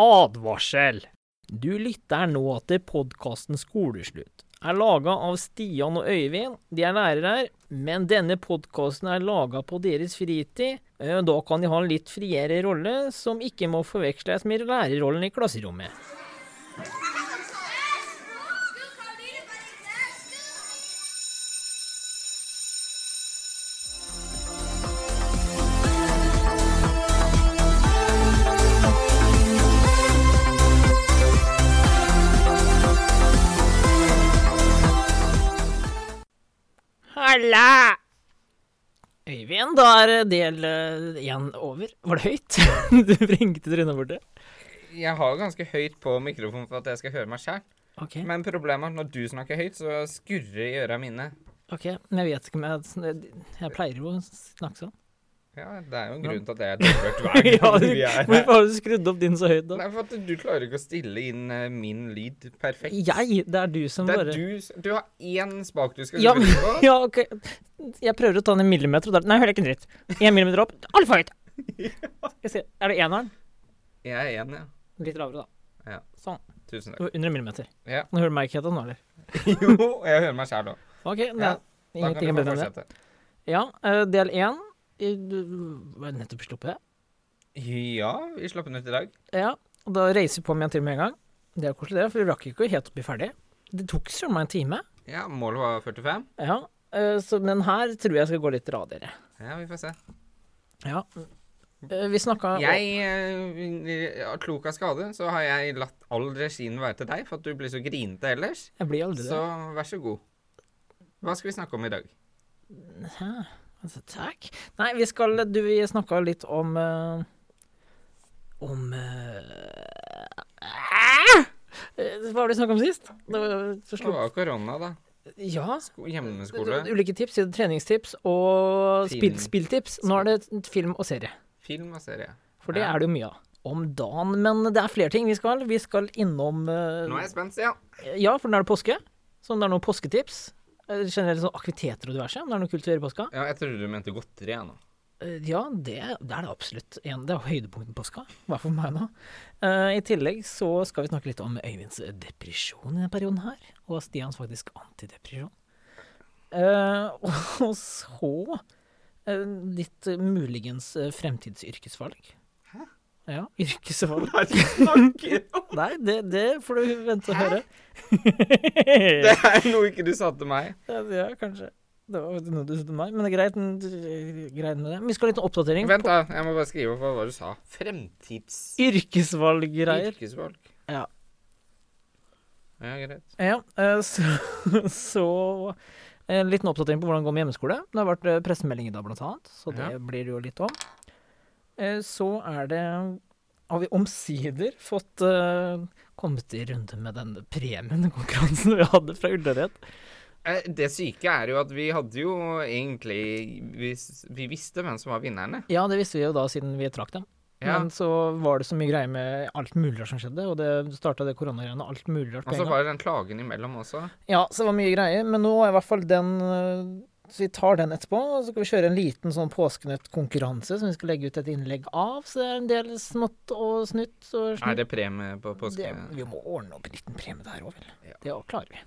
Advarsel! Du lytter nå til podkasten Skoleslutt. Er laga av Stian og Øyvind. De er lærere men denne podkasten er laga på deres fritid. Eh, Da kan de ha en litt friere rolle, som ikke må forveksles med lærerrollen i klasserommet. Halla! Øyvind, da er del én over. Var det høyt? du vrengte trynet borti. Jeg har ganske høyt på mikrofonen for at jeg skal høre meg sjæl. Okay. Men problemet er at når du snakker høyt, så skurrer i øra mine. ok, Men jeg vet ikke om jeg Jeg pleier jo å snakke sånn. Ja, det er jo en grunn til at jeg er dobbelt hver ja, gang vi er her. hvorfor har du skrudd opp din så høyt, da? Nei, for at du klarer ikke å stille inn uh, min lyd perfekt. Jeg? Det er du som Det bare er du Du har én spak du skal Ja, skru på. ja, OK. Jeg prøver å ta den en millimeter, og der Nei, hører ikke en dritt. Én millimeter opp. Altfor høyt! Se. Er det eneren? Jeg er én, ja. Litt lavere, da. Ja. Sånn. Tusen takk. Under en millimeter. Ja. Nå hører du meg ikke helt nå, eller? Jo, jeg hører meg sjæl òg. OK. Ja, Ja. Da kan Ingenting er bedre enn det. Ja, eh, del én. Var det nettopp sluppet? Ja, vi slapp den ut i dag. Ja. Og da reiser vi på med en til med en gang. Det er koselig, det, for vi rakk ikke helt å bli ferdig. Det tok søren meg en time. Ja, målet var 45. Ja. eh, Så, men her tror jeg skal gå litt radigere. Ja, vi får se. Ja. Eh, Vi snakka Jeg, eh, av klok av skade, så har jeg latt all regien være til deg, for at du blir så grinete ellers. Jeg blir aldri det. Så vær så god. Hva skal vi snakke om i dag? Hæ? Altså, takk. Nei, vi skal Du, vi snakka litt om uh, Om uh, Hva var det vi snakka om sist? Det var, Det var korona, da. ja. Hjemmeskole. Ulike tips. Treningstips og spill, spilltips. Nå er det film og serie. Film og serie. For det Ja. er det jo mye av. Om dagen. Men det er flere ting vi skal. Vi skal innom uh, Nå er jeg spent, ja. Ja, for nå er det påske. Så om det er noen påsketips. Eh, Generelt sånn aktiviteter og diverse. Om det er noe kult å gjøre i påska. ja. Jeg trodde du mente godteri, igjen nå. Eh, Ja, det, det er det absolutt. En, det er høydepunktet i påska. I hvert fall for meg nå. Eh, I tillegg så skal vi snakke litt om Øyvinds depresjon i denne perioden her. Og Stians faktisk antidepresjon. Og så eh, ditt muligens fremtidsyrkesvalg. Ja, yrkesvalg. Om? Nei, det, det får du vente og høre. Det er noe ikke du sa til meg. Ja, ja, kanskje. Det var noe du sa til meg, men det er greit, greit med det. Vi skal ha litt oppdatering. Vent, da. Jeg må bare skrive opp hva du sa. Fremtids... Yrkesvalggreier. Yrkesvalg. Ja. Ja, greit. Ja, eh, så, så En liten oppdatering på hvordan det går med hjemmeskole. Det har vært eh, pressemelding i dag, blant annet, så det Ja. blir det jo litt om. Eh, Så er det Har vi omsider fått uh, kommet i runde med den premien, den konkurransen vi hadde fra Ullared. Eh, Det syke er jo at vi hadde jo egentlig Vi, vi visste hvem som var vinnerne. Ja, det visste vi jo da siden vi trakk dem. Ja. Men så var det så mye greier med alt mulig rart som skjedde, og det starta det koronagreiene, alt mulig rart Og så var det den klagen imellom også. Ja, så det var mye greier, men nå er i hvert fall den Så vi tar den etterpå, og så skal vi kjøre en liten sånn påskenøttkonkurranse som vi skal legge ut et innlegg av, så det er en del smått og snutt og Er det premie på påske? det, Vi må ordne opp en liten premie der òg, vel. Ja. Det klarer vi.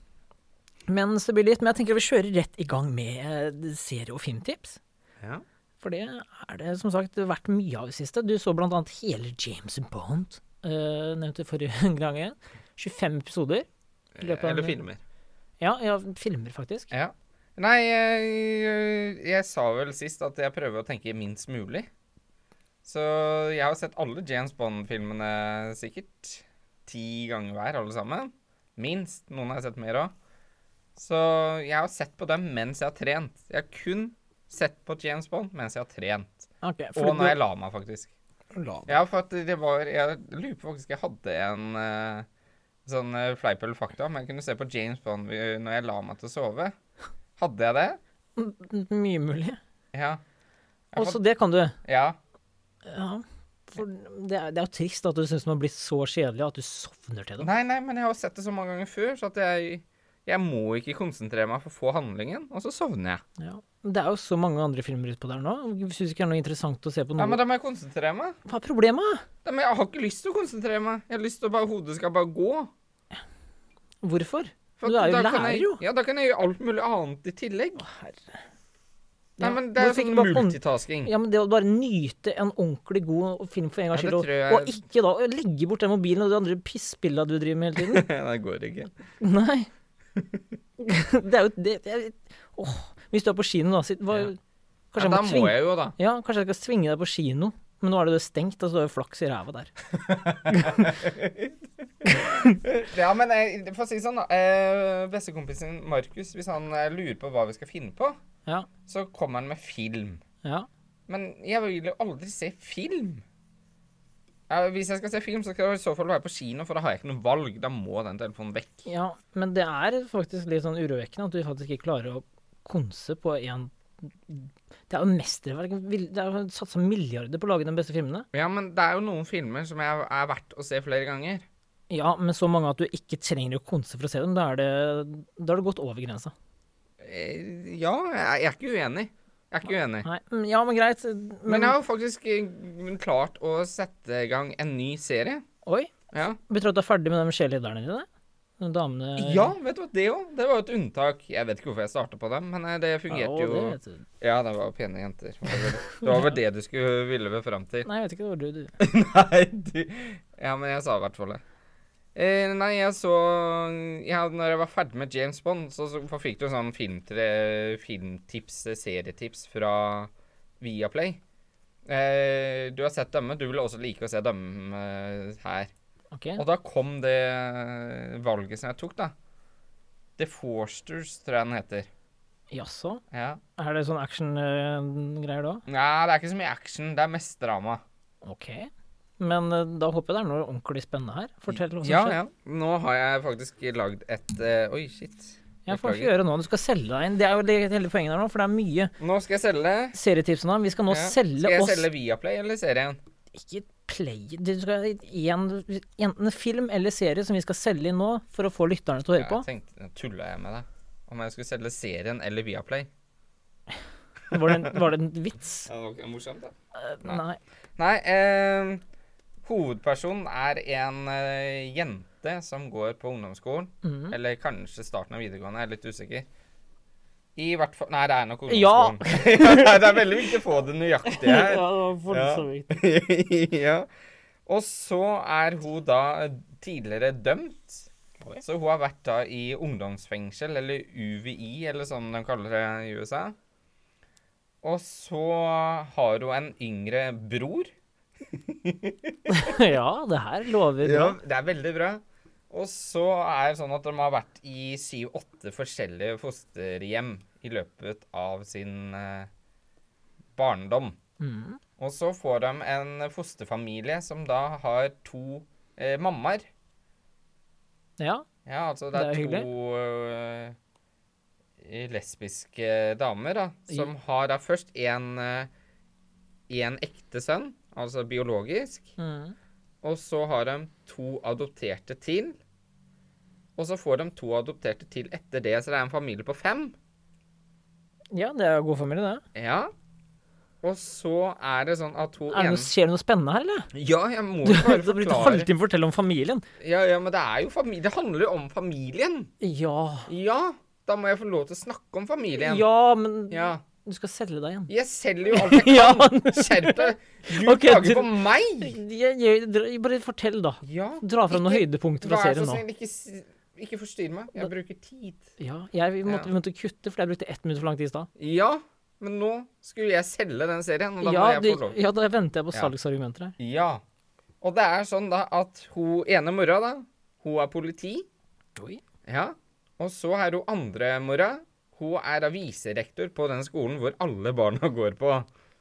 Men så blir det litt Men jeg tenker vi kjører rett i gang med eh, serie- og filmtips. Ja. For det er det som sagt vært mye av i det siste. Du så blant annet hele James Bond, uh, nevnte forrige gang. igjen. 25 episoder. Eller filmer. Ja, ja, filmer faktisk. Ja. Nei, jeg, jeg sa vel sist at jeg prøver å tenke minst mulig. Så jeg har sett alle James Bond-filmene sikkert ti ganger hver, alle sammen. Minst. Noen har jeg sett mer òg. Så jeg har sett på dem mens jeg har trent. Jeg har kun sett på James Bond mens jeg har trent. Ok, Og når jeg la meg, faktisk. la. Ja, for at det var Jeg lurer på faktisk jeg hadde en uh, sånn uh, fleip eller fakta, men jeg kunne se på James Bond når jeg la meg til å sove. Hadde jeg det? M- Mye mulig. Ja. Også det kan du. ja. Ja. For det er, det er jo trist at du syns den har blitt så kjedelig at du sovner til det. Nei, nei, men jeg har sett det så mange ganger før, så at jeg Jeg må ikke konsentrere meg for å få handlingen, og så sovner jeg. Ja. Det er jo så mange andre filmer utpå der nå. Syns du ikke det er noe interessant å se på Ja, noe? men da må jeg konsentrere meg. Hva er problemet? Da men jeg har ikke lyst til å konsentrere meg. Jeg har lyst til å bare hodet skal bare gå. Hvorfor? For Du er jo lærer, jeg, jo. Ja, da kan jeg gjøre alt mulig annet i tillegg. Å, Herre. Nei, Ja, men det er jo sånn multitasking. Ja, men det å bare nyte en ordentlig god film for en gangs Ja, skyld, og, jeg- og ikke da legge bort den mobilen og de andre pissbilla du driver med hele tiden det går ikke. Nei. Det er jo det, det er, Åh, Hvis du er på kino, da sitt, hva, Ja. Kanskje Ja, jeg må må jeg jo, da. Ja, kanskje jeg skal svinge deg på kino. Men nå er det jo stengt, og så er det flaks i ræva der. Ja, men jeg, for å si det sånn. Eh, Bestekompisen Markus, hvis han eh, lurer på hva vi skal finne på, Ja. så kommer han med film. Ja. Men jeg vil jo aldri se film. Eh, hvis jeg skal se film, så skal jeg i så fall være på kino, for da har jeg ikke noe valg. Da må den telefonen vekk. ja. Men det er faktisk litt sånn urovekkende at du faktisk ikke klarer å konse på én Det er jo mesterverk. Det er jo satsa milliarder på å lage de beste filmene. Ja, men det er jo noen filmer som jeg er verdt å se flere ganger. Ja, men så mange at du ikke trenger å konse for å se dem. Da er det, da har det gått over grensa. Eh, Ja, jeg, er ikke uenig. Jeg er ikke uenig. Nei, ja, men greit. Men Men, jeg har jo faktisk eh, klart å sette i gang en ny serie. Oi, Ja. betyr det at du er ferdig med de cheerleaderne dine? Damene Ja, vet du hva, det òg. Det var jo et unntak. Jeg vet ikke hvorfor jeg starta på dem, men eh, det fungerte ja, jo. Det. Ja, det var pene jenter. Det var vel det, du skulle ville ved fram til. Nei, jeg vet ikke. Det var du, du. Nei, du Ja, men jeg sa i hvert fall det. Eh, nei, jeg så ja, Når jeg var ferdig med James Bond, så, så fikk du sånn filmtre, filmtips, eh, serietips fra Viaplay. Eh, du har sett dømme. Du vil også like å se dem eh, her. Ok. Og da kom det eh, valget som jeg tok, da. The Forsters, tror jeg den heter. Jaså? Ja. Er det sånn action-greier da? Nei, det er ikke så mye action. Det er mest drama. Ok. Men eh, da håper jeg det er noe ordentlig spennende her. Fortell hva som Ja, skjer. ja. Nå har jeg faktisk lagd et uh, Oi, shit. Jeg får ikke gjøre nå. Du skal selge deg inn. Det er jo det hele poenget her nå, for det er mye Nå skal jeg selge. serietipsene. Vi skal nå Ja. selge Skal jeg oss selge Viaplay eller serien? Ikke play Du skal en, Enten film eller serie som vi skal selge inn nå for å få lytterne til å høre Ja, på. jeg tenkte, Tulla jeg med deg? Om jeg skulle selge serien eller Viaplay? Var det en, var det en vits? Ja, det var ikke morsomt, da. Eh, Nei. Nei. Nei, eh, hovedpersonen er en eh, jente som går på ungdomsskolen. Mm. Eller kanskje starten av videregående, jeg er litt usikker. I hvert fall Nei, det er nok Ja. ungdomsskolen. Ja! det er veldig viktig å få det nøyaktige her. ja, det var for Ja. så vidt. ja. Og så er hun da tidligere dømt. Oi. Så hun har vært da i ungdomsfengsel, eller UVI, eller sånn de kaller det i USA. Og så har hun en yngre bror. ja, det her lover bra. det er veldig bra. Og så er det sånn at de har vært i syv-åtte forskjellige fosterhjem i løpet av sin eh, barndom. Mm. Og så får de en fosterfamilie som da har to eh, mammaer. Ja. Ja, altså det Det er, er hyggelig. to eh, lesbiske damer, da. Som har da først en, eh, en ekte sønn, altså biologisk. Mm. Og så har de to adopterte til. Og så får de to adopterte til etter det, så det er en familie på fem. ja, det er jo god familie, det. Ja. Og så er det sånn at hun Er det noe, skjer det noe spennende her, eller? Ja, jeg må bare jo bare har brukt en halvtime fortelle om familien. Ja, ja, men det er jo familie. Det handler jo om familien. Ja. Ja, da må jeg få lov til å snakke om familien. Ja, men Ja. du skal selge deg igjen. Jeg selger jo alt jeg kan. Skjerp deg. Du Ok, klager du- på meg. Jeg, jeg, jeg, bare fortell, da. Ja. Dra fram noen høydepunkter fra serien nå. ikke, ikke forstyrr meg. Jeg bruker tid. Ja, jeg, vi, måtte, vi måtte kutte, for jeg brukte ett minutt for lang tid i stad. Ja, men nå skulle jeg selge den serien, og da Ja, må jeg få lov. ja, da venter jeg på salgsargumenter her. Ja. Og det er sånn da at hun ene mora, da, hun er politi. Oi. Ja. Og så er hun andre mora. Hun er aviserektor viserektor på den skolen hvor alle barna går på.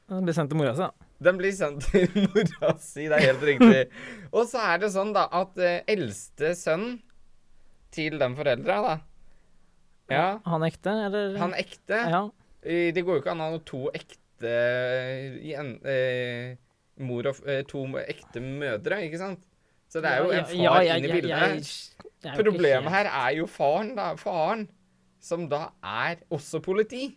Den blir sendt til mora si, da. Den blir sendt til mora si, det er helt riktig. Og så er det sånn da at eh, eldste sønn til de foreldra, da Ja, Han ekte, eller? han ekte. Ja. Det går jo ikke an å ha to ekte en, eh, mor og eh, To ekte mødre, ikke sant? Så det er jo en far ja, inn i bildet. Problemet her er jo faren, da. Faren, som da er også politi.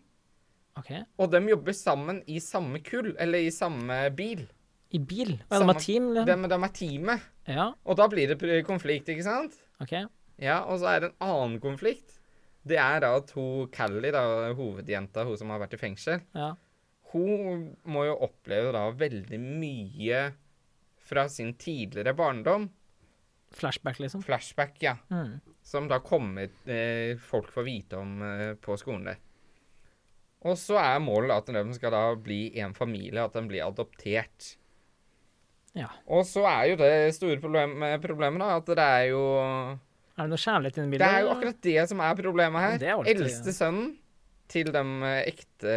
Ok. Og de jobber sammen i samme kull, eller i samme bil. I bil? De er team, eller? De, de er teamet. Ja, Og da blir det konflikt, ikke sant? ok. Ja, og så er det en annen konflikt. Det er da at hun Callie, da, hovedjenta, hun som har vært i fengsel, Ja. hun må jo oppleve da veldig mye fra sin tidligere barndom. Flashback, liksom. Flashback, ja. Mm. Som da kommer eh, folk får vite om eh, på skolen der. Og så er målet at de skal da bli en familie, at de blir adoptert. Ja. Og så er jo det store problemet, problemet, da, at det er jo Er det noe kjærlighet inne i bildet? Det er jo akkurat det som er problemet her. Det er alltid- Eldste sønnen til de eh, ekte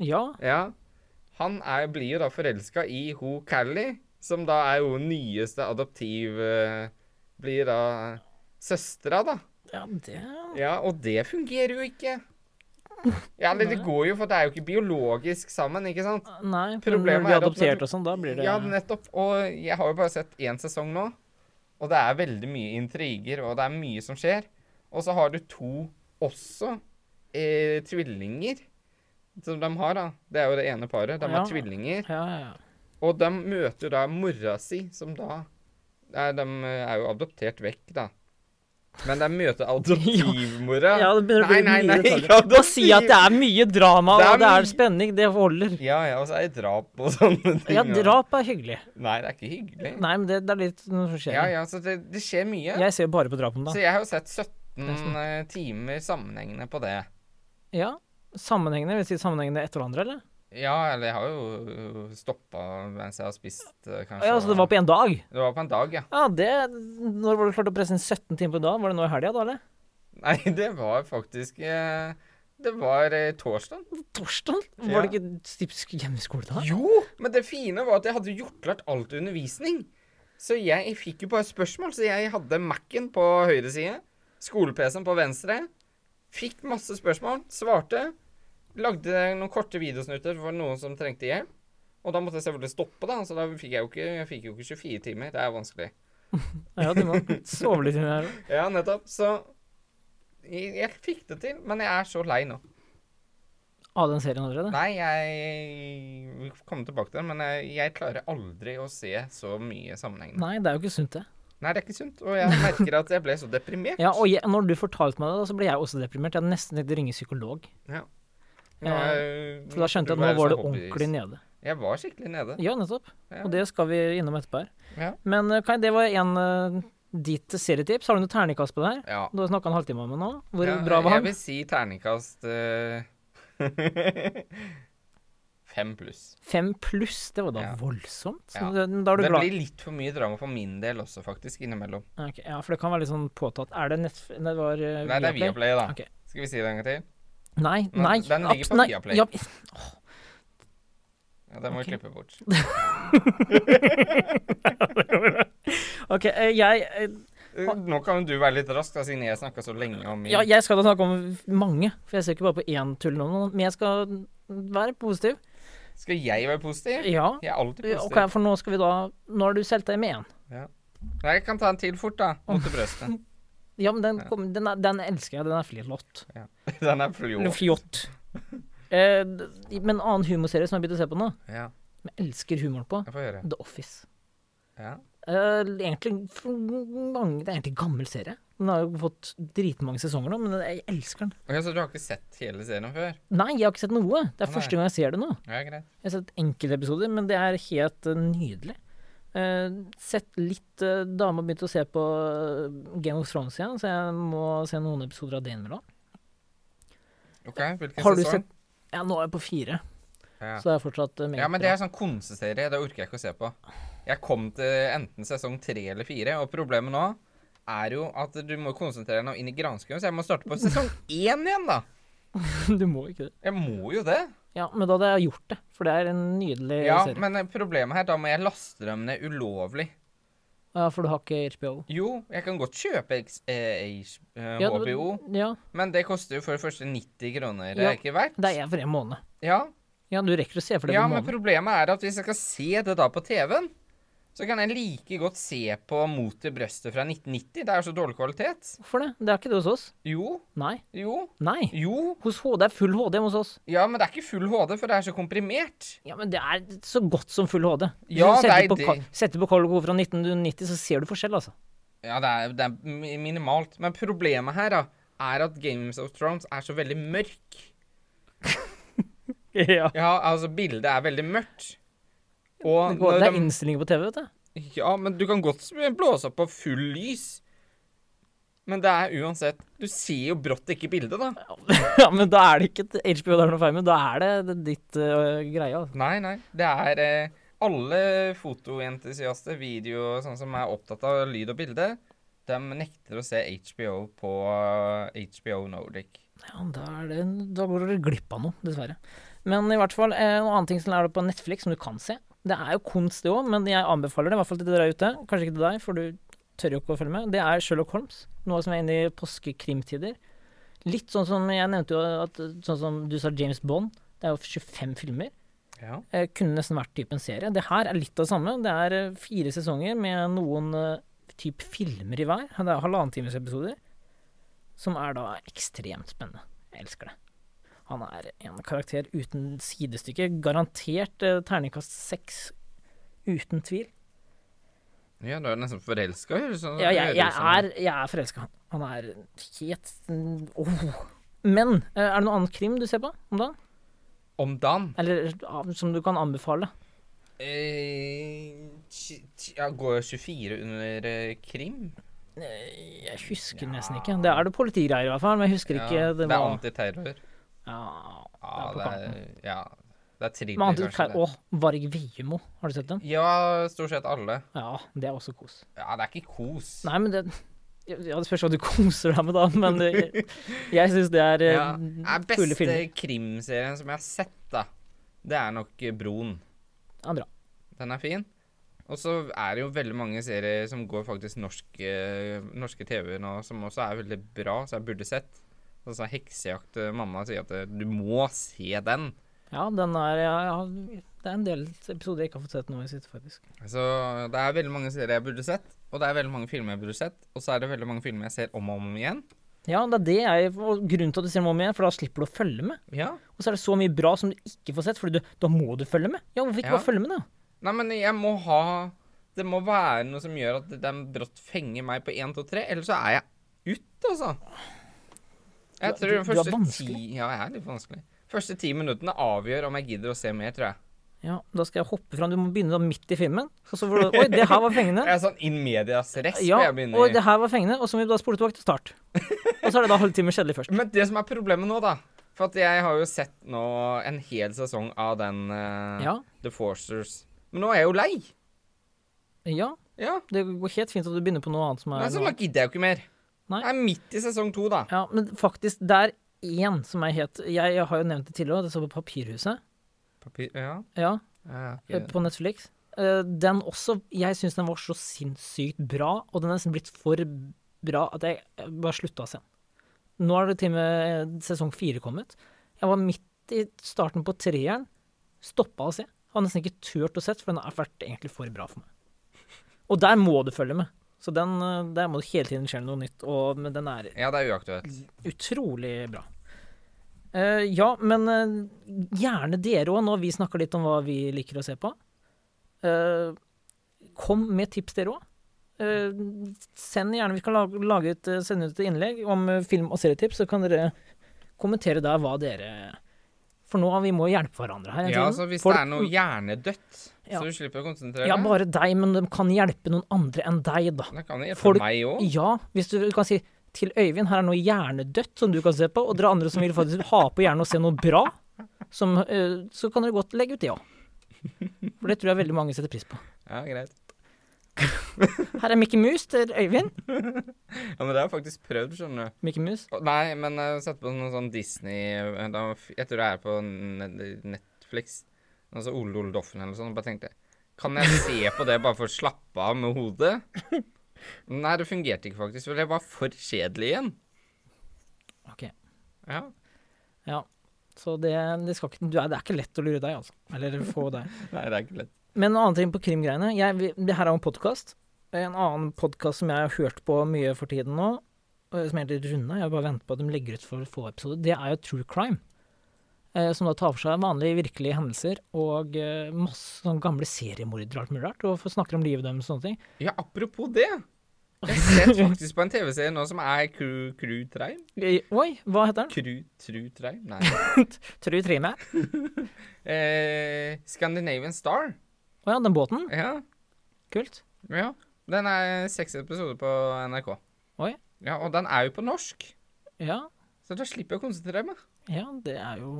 Ja. Ja. Han er, blir jo da forelska i ho Callie, som da er jo nyeste adoptiv eh, Blir da søstera, da. ja, det Ja, og det fungerer jo ikke. Ja, eller det går jo, for det er jo ikke biologisk sammen, ikke sant? Nei, for Problemet når er blir adoptert og sånn, da blir det Ja, nettopp. Og jeg har jo bare sett én sesong nå, og det er veldig mye intriger, og det er mye som skjer. Og så har du to også eh, tvillinger som de har, da. Det er jo det ene paret. De Ja. har tvillinger. Ja, ja, ja. Og de møter da mora si, som da er, De er jo adoptert vekk, da. Men det er møte adoptivmora. Ja, det begynner å bli Nei, nei, mye nei, detaljer. ikke Bare si at det er mye drama, Det er og det er mye- spenning. Det holder. Ja, ja, og så er det drap og sånne ting. Ja, drap er hyggelig. Nei, det er ikke hyggelig. Nei, men det, det er litt noe som skjer. Ja, ja, så det, det skjer mye. Jeg ser bare på drapene, da. Så jeg har jo sett 17 eh, timer sammenhengende på det. Ja. Sammenhengende? Vil si sammenhengende etter hverandre, eller? Ja, eller jeg har jo stoppa mens jeg har spist, eh, kanskje. Ja, så det var på en dag? Det var på en dag, ja. Ja, det Når var du klart å presse inn 17 timer på en dag? Var det nå i helga, da, eller? Nei, det var faktisk eh, Det var eh, torsdag. Torsdag? Ja. Var det ikke typisk hjemmeskole da? Jo, men det fine var at jeg hadde gjort klart alt undervisning. Så jeg fikk jo bare spørsmål. Så jeg hadde Mac-en på høyre side, skole-PC-en på venstre. Fikk masse spørsmål, svarte. Lagde noen korte videosnutter for noen som trengte hjelp. Og da måtte jeg selvfølgelig stoppe, da, så da fikk jeg jo ikke, jeg fikk jo ikke 24 timer. Det er vanskelig. Ja, du må sove litt inni her. Ja, nettopp. Så jeg, jeg fikk det til, men jeg er så lei nå. Av den serien allerede? Nei, jeg Vi kommer tilbake til den, men jeg, jeg klarer aldri å se så mye sammenhengende. Nei, det er jo ikke sunt, det. Nei, det er ikke sunt. Og jeg merker at jeg ble så deprimert. Ja, og jeg, når du fortalte meg det, da, så ble jeg også deprimert. Jeg hadde nesten tenkt å ringe psykolog. Ja. Eh, jeg- For da skjønte jeg at nå var det ordentlig nede. Jeg var skikkelig nede. Ja, nettopp. Ja. Og det skal vi innom etterpå her. Ja. Men eh, Kai, det var en uh, ditt serietips. Har du noe terningkast på det her? Ja. Du har snakka en halvtime om det nå. Hvor Ja, bra var han? Jeg vil si terningkast uh... Fem pluss. Fem pluss, det var da Ja. voldsomt. Så Ja. det- Da er du Det glad. blir litt for mye drama for min del også, faktisk, innimellom. Okay, ja, for det kan være litt sånn påtatt. Er det nett... Det var uh, Nei, det er Viaplay, da. Okay. Skal vi si det en gang til? Nei, nei. den ligger på Viaplay. Ja, Ja, den må vi klippe bort. OK, eh, jeg eh, Eh, Nå kan du være litt rask, da, siden jeg snakka så lenge om min. Ja, jeg skal da snakke om mange, for jeg ser ikke bare på én tull nå. Men jeg skal være positiv. Skal jeg være positiv? Ja. Jeg er alltid positiv. Ok, for nå skal vi da Nå har du solgt deg med én. Nei, jeg kan ta en til fort, da. Mot til brøstet. Ja, men den, Ja. kom, den, er, den elsker jeg. Den er flott. Den er flott. Eh, men en annen humorserie som jeg begynte å se på nå, Ja, som jeg elsker humoren på. The Office. Ja. Eh, egentlig mange, Det er egentlig en gammel serie. Den har jo fått dritmange sesonger nå, men jeg elsker den. Okay, Så du har ikke sett hele serien før? Nei, jeg har ikke sett noe. Det er ah, første gang jeg ser det nå. Ja, greit. Jeg har sett enkelte episoder, men det er helt eh, nydelig. Eh, sett litt uh, Dama begynte begynt å se på eh, Game of Thrones igjen, så jeg må se noen episoder av det innimellom. Ok, hvilken Har sesong? sett Ja, nå er jeg på fire, Ja. så det er fortsatt uh, meget ja, men det er sånn konseserie. Det orker jeg ikke å se på. Jeg kom til enten sesong tre eller fire, og problemet nå er jo at du må konsentrere deg nå inn i granskauen, så jeg må starte på sesong én igjen, da. du må ikke det. Jeg må jo det. Ja, men da hadde jeg gjort det, for det er en nydelig Ja, serie. men eh, problemet her, da må jeg laste dem ned ulovlig. Ja, for du har ikke HBO. Jo, jeg kan godt kjøpe X, eh, H, eh, Ja, du- HBO, Ja, men det koster jo for det første 90 kroner. Det Ja, er ikke verdt. det er for en måned. Ja, Ja, du rekker å se for det ja på en men problemet er at hvis jeg skal se det da på TV-en, så kan jeg like godt se på Mot til brøstet fra 1990. Det er jo så dårlig kvalitet. Hvorfor det? Det er ikke det hos oss. Jo, Nei. jo, Nei. jo. Hos HD er full HD hos oss. Ja, men det er ikke full HD, for det er så komprimert. Ja, men det er så godt som full HD. Hvis Ja, du setter det er på. Ka- Setter på Colgo fra 1990, så ser du forskjell, altså. Ja, det er, det er minimalt. Men problemet her da, er at Games of Thrones er så veldig mørk. Ja. Ja, altså, bildet er veldig mørkt. Og Det, går, det er de- innstillinger på TV, vet du. Ja, men du kan godt blåse opp på full lys. Men det er uansett Du ser jo brått ikke bildet, da. Ja, men da er det ikke HBO det er noe feil med. Da er det, det ditt uh, greie. Altså. Nei, nei. Det er uh, alle fotoentusiaster, video sånn som er opptatt av lyd og bilde, de nekter å se HBO på eh, HBO Nordic. Ja, da, det, da går dere glipp av noe, dessverre. Men i hvert fall, eh, noe annet ting som er på Netflix som du kan se. Det er jo kunst, det òg, men jeg anbefaler det, i hvert fall til dere der ute. Kanskje ikke til deg, for du tør jo ikke å følge med. Det er Sherlock Holmes. Noe som er inne i påskekrimtider. Litt sånn som jeg nevnte jo at sånn som du sa James Bond. Det er jo 25 filmer. Ja. Eh, kunne nesten vært typen serie. Det her er litt av det samme. Det er eh, fire sesonger med noen eh, typ filmer i hver. Det er halvannen times episoder. Som er da ekstremt spennende. Jeg elsker det. Han er en karakter uten sidestykke. Garantert eh, terningkast seks. Uten tvil. ja, du er nesten forelska, sånn Ja, jeg, jeg er, jeg er forelska. Han er helt oh. Men eh, er det noe annet krim du ser på om dagen? Om dagen Eller ah, som du kan anbefale? eh, ja, Går 24 under eh, krim? Eh, Jeg husker nesten ikke. Det er det politigreier i hvert fall, men jeg husker ikke ja, det det er antiterror. Ja, Ja, Det er på er, ja, det er thriller, Men annet kanskje. Å, Varg Veimo, har du sett den? Ja, stort sett alle. Ja, det er også kos. Ja, det er ikke kos. Nei, men det Ja, det spørs hva du koser deg med, da, men det, jeg syns det er eh, Ja, er kule beste krimserien som jeg har sett, da, det er nok Broen. Broen. Ja, bra. Den er fin. Og så er det jo veldig mange serier som går faktisk norske, norske TV nå, som også er veldig bra, så jeg burde sett. Som Heksejakt. eh, Mamma sier at eh, du må se den. Ja, den er ja, ja, Det er en del episoder jeg ikke har fått sett nå i sitt, faktisk. Så det er veldig mange serier jeg burde sett, og det er veldig mange filmer jeg burde sett, og så er det veldig mange filmer jeg ser om og om igjen. Ja, det er det jeg og Grunnen til at du ser dem om igjen, for da slipper du å følge med. Ja. Og så er det så mye bra som du ikke får sett, for da må du følge med. Ja, hvorfor ikke Ja. bare følge med, da? Nei, men jeg må ha Det må være noe som gjør at den brått fenger meg på 1, 2, 3, ellers så er jeg ute, altså. Jeg tror er første ti Ja, jeg er litt vanskelig. Første ti minuttene avgjør om jeg gidder å se mer, tror jeg. Ja, da skal jeg hoppe fram. Du må begynne midt i filmen. Og så får du Oi, det her var fengende. Jeg er sånn in medias rest. Ja, jeg begynner Oi, det her var fengende, og så må vi da spole tilbake til start. Og så er det da halvtime kjedelig først. Men det som er problemet nå, da For at jeg har jo sett nå en hel sesong av den uh, Ja, The Forcers. Men nå er jeg jo lei. ja. Ja. Det går helt fint at du begynner på noe annet som er Nei, så gidder jeg jo ikke mer. Nei. Det er midt i sesong to, da. Ja, men faktisk, det er én som er helt Jeg, jeg har jo nevnt det tidligere, det står på Papirhuset. Papir Ja. Ja, ja okay. på Netflix. Eh, Den også Jeg syns den var så sinnssykt bra, og den er nesten blitt for bra at jeg jeg bare slutta å se den. Nå er det til og med sesong fire kommet. Jeg var midt i starten på treeren. Stoppa å se. Har nesten ikke turt å se, for den har vært egentlig for bra for meg. Og der må du følge med. Så den, eh, der må det hele tiden skje noe nytt. Og, men den er ja, det er uaktuelt. utrolig bra. Eh, ja, men eh, gjerne dere òg, når vi snakker litt om hva vi liker å se på. Eh, kom med tips, dere òg. send gjerne Vi kan lage, lage et, eh, sende ut et innlegg om eh, film- og serietips, så kan dere kommentere der hva dere For nå vi må hjelpe hverandre her. Ja, så hvis Folk- det er noe hjernedødt, Ja. så du slipper å konsentrere Ja, bare deg, men de kan hjelpe noen andre enn deg, da. Det kan hjelpe Folk- meg òg. Ja, hvis du kan si til Øyvind, her er noe hjernedødt som du kan se på, og dere andre som vil faktisk ha på hjernen og se noe bra, som, eh, så kan dere godt legge ut det òg. For det tror jeg veldig mange setter pris på. Ja, greit. Her er Mickey Mouse til Øyvind. Ja, men det har jeg faktisk prøvd, skjønner du. Mickey Mouse. Nei, men jeg satte på noe sånn Disney eh, Jeg tror det er på Net- Netflix. Altså Ole Ole Doffen eller noe sånt. og Bare tenkte Kan jeg se på det bare for å slappe av med hodet? Nei, det fungerte ikke faktisk, for det var for kjedelig igjen. Ok, Ja. ja. Så det, det skal ikke du er, Det er ikke lett å lure deg, altså. Eller få deg. Nei, det er ikke lett. Men en annen ting på krimgreiene jeg, Det her er jo en podkast. En annen podkast som jeg har hørt på mye for tiden nå, som heter Runde, jeg bare venter på at de legger ut for få episoder, det er jo True Crime. Eh, som da tar for seg vanlige, virkelige hendelser og eh, masse sånn gamle seriemordere og alt mulig rart. Og snakker om livet deres og sånne ting. Ja, apropos det. Jeg har sett faktisk på en TV-serie nå som er Crew, Trime. Eh, Oi, hva heter den? Crew, True Trime? Nei. Tru Trime? Eh, Scandinavian Star. Å ja, den båten? Ja. Kult. ja. Den er seks episoder på NRK. Oi. Ja, og den er jo på norsk. Ja, Så da slipper jeg å konsentrere meg. Ja, det er jo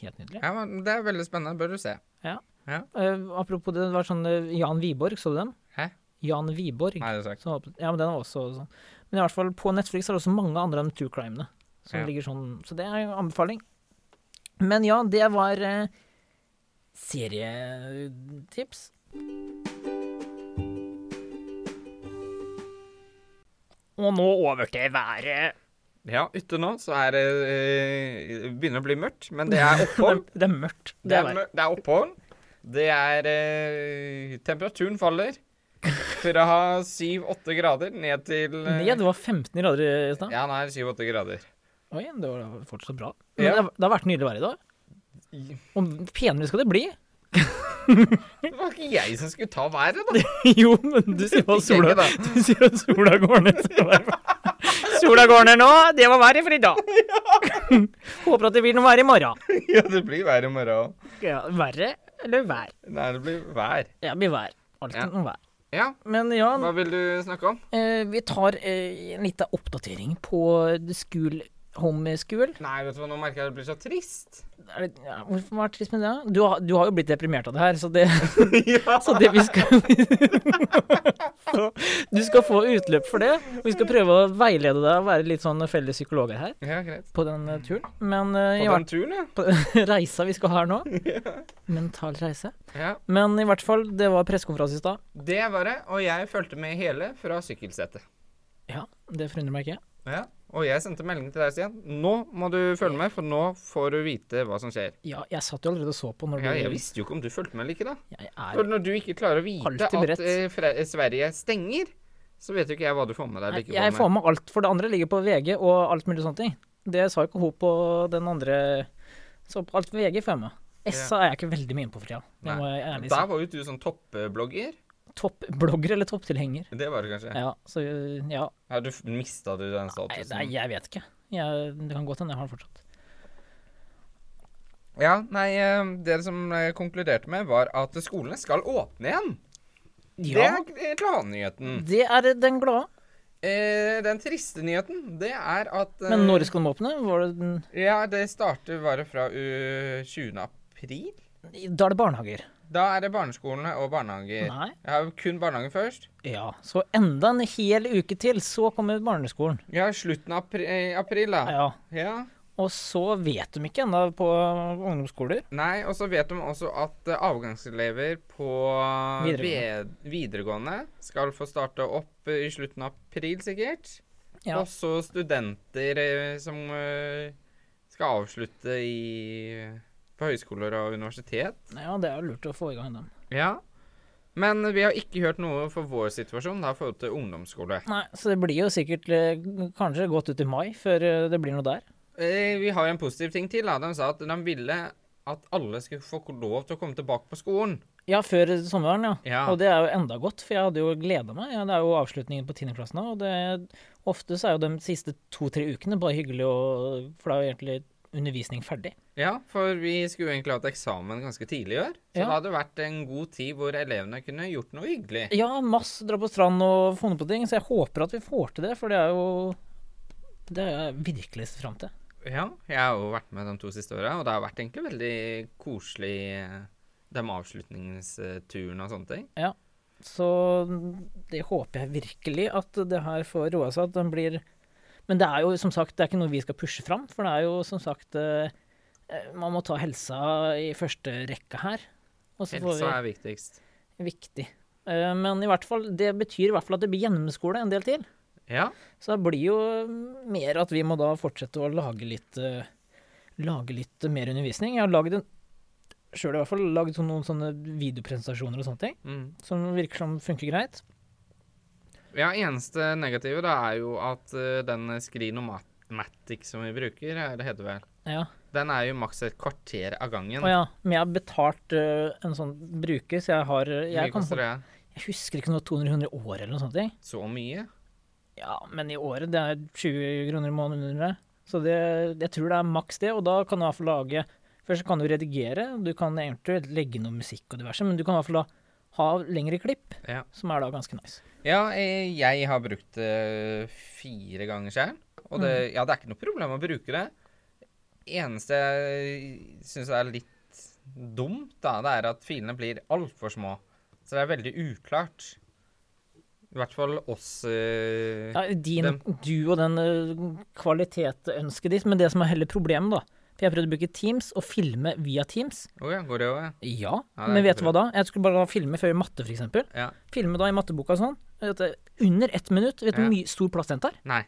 helt nydelig. Ja, men Det er veldig spennende. Bør du se. Eh, apropos det, det var sånn eh, Jan Wiborg, så du den? Hæ? Jan Wiborg. Nei, det er sagt. Så, ja, men den var også sånn. Men i hvert fall på Netflix er det også mange andre enn true crimene. Som Ja. ligger sånn, så det er jo anbefaling. Men ja, det var eh, serietips. Og nå over til været. Ja, ute nå så er det øh, begynner å bli mørkt, men det er opphold. Det er mørkt. Det Det er, mør- det er opphold. Det er øh, Temperaturen faller fra 7-8 grader ned til øh, Ned, det var 15 grader i stad. Ja, det 7-8 grader. Oi, det var fortsatt bra. Men Ja. det, har, det har vært nydelig vær i dag. Og penere skal det bli. Det var ikke jeg som skulle ta været, da. jo, men du sier at sola, du sier at sola går ned. skal være- Sola går ned nå, det var været for i dag. Håper at det blir noe vær i morgen. Ja, det blir vær i morgen òg. Ja, verre eller vær? Nei, det blir vær. Ja, det blir vær. Alltid Ja. noe vær. Ja, Men ja, hva vil du snakke om? eh, vi tar eh, en liten oppdatering på the school, home. Nei, vet du hva, nå merker jeg at det blir så trist. Det, ja, hvorfor var det trist med det? Du, har- du har jo blitt deprimert av det her, så det, ja. så det vi skal så Du skal få utløp for det. og Vi skal prøve å veilede deg og være litt sånn felles psykologer her ja, greit. på den eh, turen. Men uh, På den turen, ja. på reisa vi skal ha her nå Mental reise. ja. Men i hvert fall, det var pressekonferanse i stad. Det var det, og jeg fulgte med hele fra sykkelsetet. Ja, det forundrer meg ikke. Ja. Og jeg sendte melding til deg, Stian. Nå må du følge med, for nå får du vite hva som skjer. Ja, jeg satt jo allerede og så på når du Ja, jeg visste jo ikke om du fulgte med eller ikke, da. Jeg For når du ikke klarer å vite at eh, Sverige stenger, så vet jo ikke jeg hva du får med deg eller Nei, Jeg får med alt, for det andre ligger på VG og alt mulig sånne ting. Det sa ikke hun på den andre Så på alt VG får jeg med. SA er jeg ikke veldig mye inne på for tida. Der var jo du sånn toppblogger. Toppblogger eller topptilhenger? Det var det kanskje. Ja, Ja, så ja. du f- Mista du den Nei, statusen? nei, jeg vet ikke. Jeg, det kan godt hende jeg har den fortsatt. Ja, nei, eh, det som jeg konkluderte med, var at skolene skal åpne igjen. Ja, Det er gladnyheten. det er den glade. Eh, den triste nyheten, det er at eh, Men når skal de åpne? Var det den, Ja, det starter bare fra uh, 20. april. da er det barnehager. Da er det barneskolene og barnehager. Nei. Jeg har kun barnehagen først. Ja, så enda en hel uke til, så kommer barneskolen. Ja, slutten av apri eh, april, da. Ja. Ja. Og så vet de ikke ennå på ungdomsskoler. Nei, og så vet de også at eh, avgangselever på Videregående. ved- videregående skal få starte opp eh, i slutten av april, sikkert. Ja. Og så studenter eh, som eh, skal avslutte i, på høyskoler og universitet. ja, det er lurt å få i gang dem. Ja. Men vi har ikke hørt noe for vår situasjon da, i forhold til ungdomsskole. Nei, så det blir jo sikkert eh, kanskje godt ut i mai før eh, det blir noe der. Eh, vi har en positiv ting til. da. De sa at de ville at alle skulle få lov til å komme tilbake på skolen. Ja, før sommeren, ja. Ja. Og det er jo enda godt, for jeg hadde jo gleda meg. Ja, det er jo avslutningen på tiendeklassen nå, og det, ofte så er jo de siste to-tre ukene bare hyggelig, og, for det er jo egentlig undervisning ferdig. Ja, for vi skulle jo egentlig hatt eksamen ganske tidlig i år. Så Ja. det hadde vært en god tid hvor elevene kunne gjort noe hyggelig. Ja, masse dra på strand og funnet på ting, så jeg håper at vi får til det, for det er jo Det er jeg virkelig sett fram til. Ja, jeg har jo vært med de to siste åra, og det har vært egentlig veldig koselig, eh, de avslutningsturene og sånne ting. Ja. Så det håper jeg virkelig at det her får roa seg, at den blir Men det er jo som sagt, det er ikke noe vi skal pushe fram, for det er jo som sagt eh, eh, Man må ta helsa i første rekke her. Og så får Helsa er viktigst. Viktig. Eh, Men i hvert fall, det betyr i hvert fall at det blir gjennomskole en del til. Ja. Så det blir jo mer at vi må da fortsette å lage litt Lage litt mer undervisning. Jeg har lagd en sjøl i hvert fall laget sånn- noen sånne videopresentasjoner og sånne ting, Mm. som virker som funker greit. Ja, eneste negative da er jo at uh, den Screenomatic som vi bruker, er det heter vel, Ja. den er jo maks et kvarter av gangen. Å ja. Men jeg har betalt uh, en sånn bruker, så jeg har eh, jeg, kan, jeg husker ikke noe 200-100 år eller noe sånt. Så mye? Ja, men i året det er 20 kroner i måneden. Så det, jeg tror det er maks det, og da kan du i hvert fall lage Først kan du redigere, du kan eventuelt legge noe musikk og diverse, men du kan i hvert fall da ha lengre klipp, Ja. som er da ganske nice. Ja, eh, jeg har brukt det fire ganger selv. Og det, Mm. ja, det er ikke noe problem å bruke det. Eneste jeg syns er litt dumt, da, det er at filene blir altfor små. Så det er veldig uklart. I hvert fall oss øh, Ja, din, du og den øh, kvalitetsønsket ditt, men det som er heller problemet, da For jeg prøvde å bruke Teams og filme via Teams. Oh ja, går det òg, ja? Ja, Ja, men vet du hva da? Jeg skulle bare filme før i matte, eksempel. Ja. Filme da i matteboka sånn. Under ett minutt. Vet du Ja. hvor mye stor plass den tar? Nei.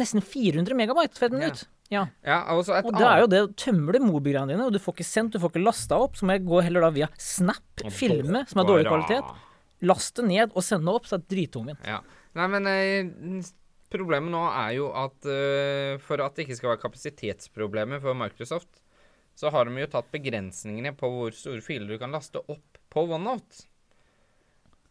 Nesten 400 megabyte for et minutt. Ja. Ja, og så et Og det er jo det, tømmer du mobilgreiene dine, og du får ikke sendt, du får ikke lasta opp, så må jeg gå heller da via Snap, filme, som er dårlig kvalitet, laste ned og sende opp, så er det drittungvint. Ja. Nei, men eh, problemet nå er jo at uh, for at det ikke skal være kapasitetsproblemer for Microsoft, så har de jo tatt begrensningene på hvor store filer du kan laste opp på OneNote.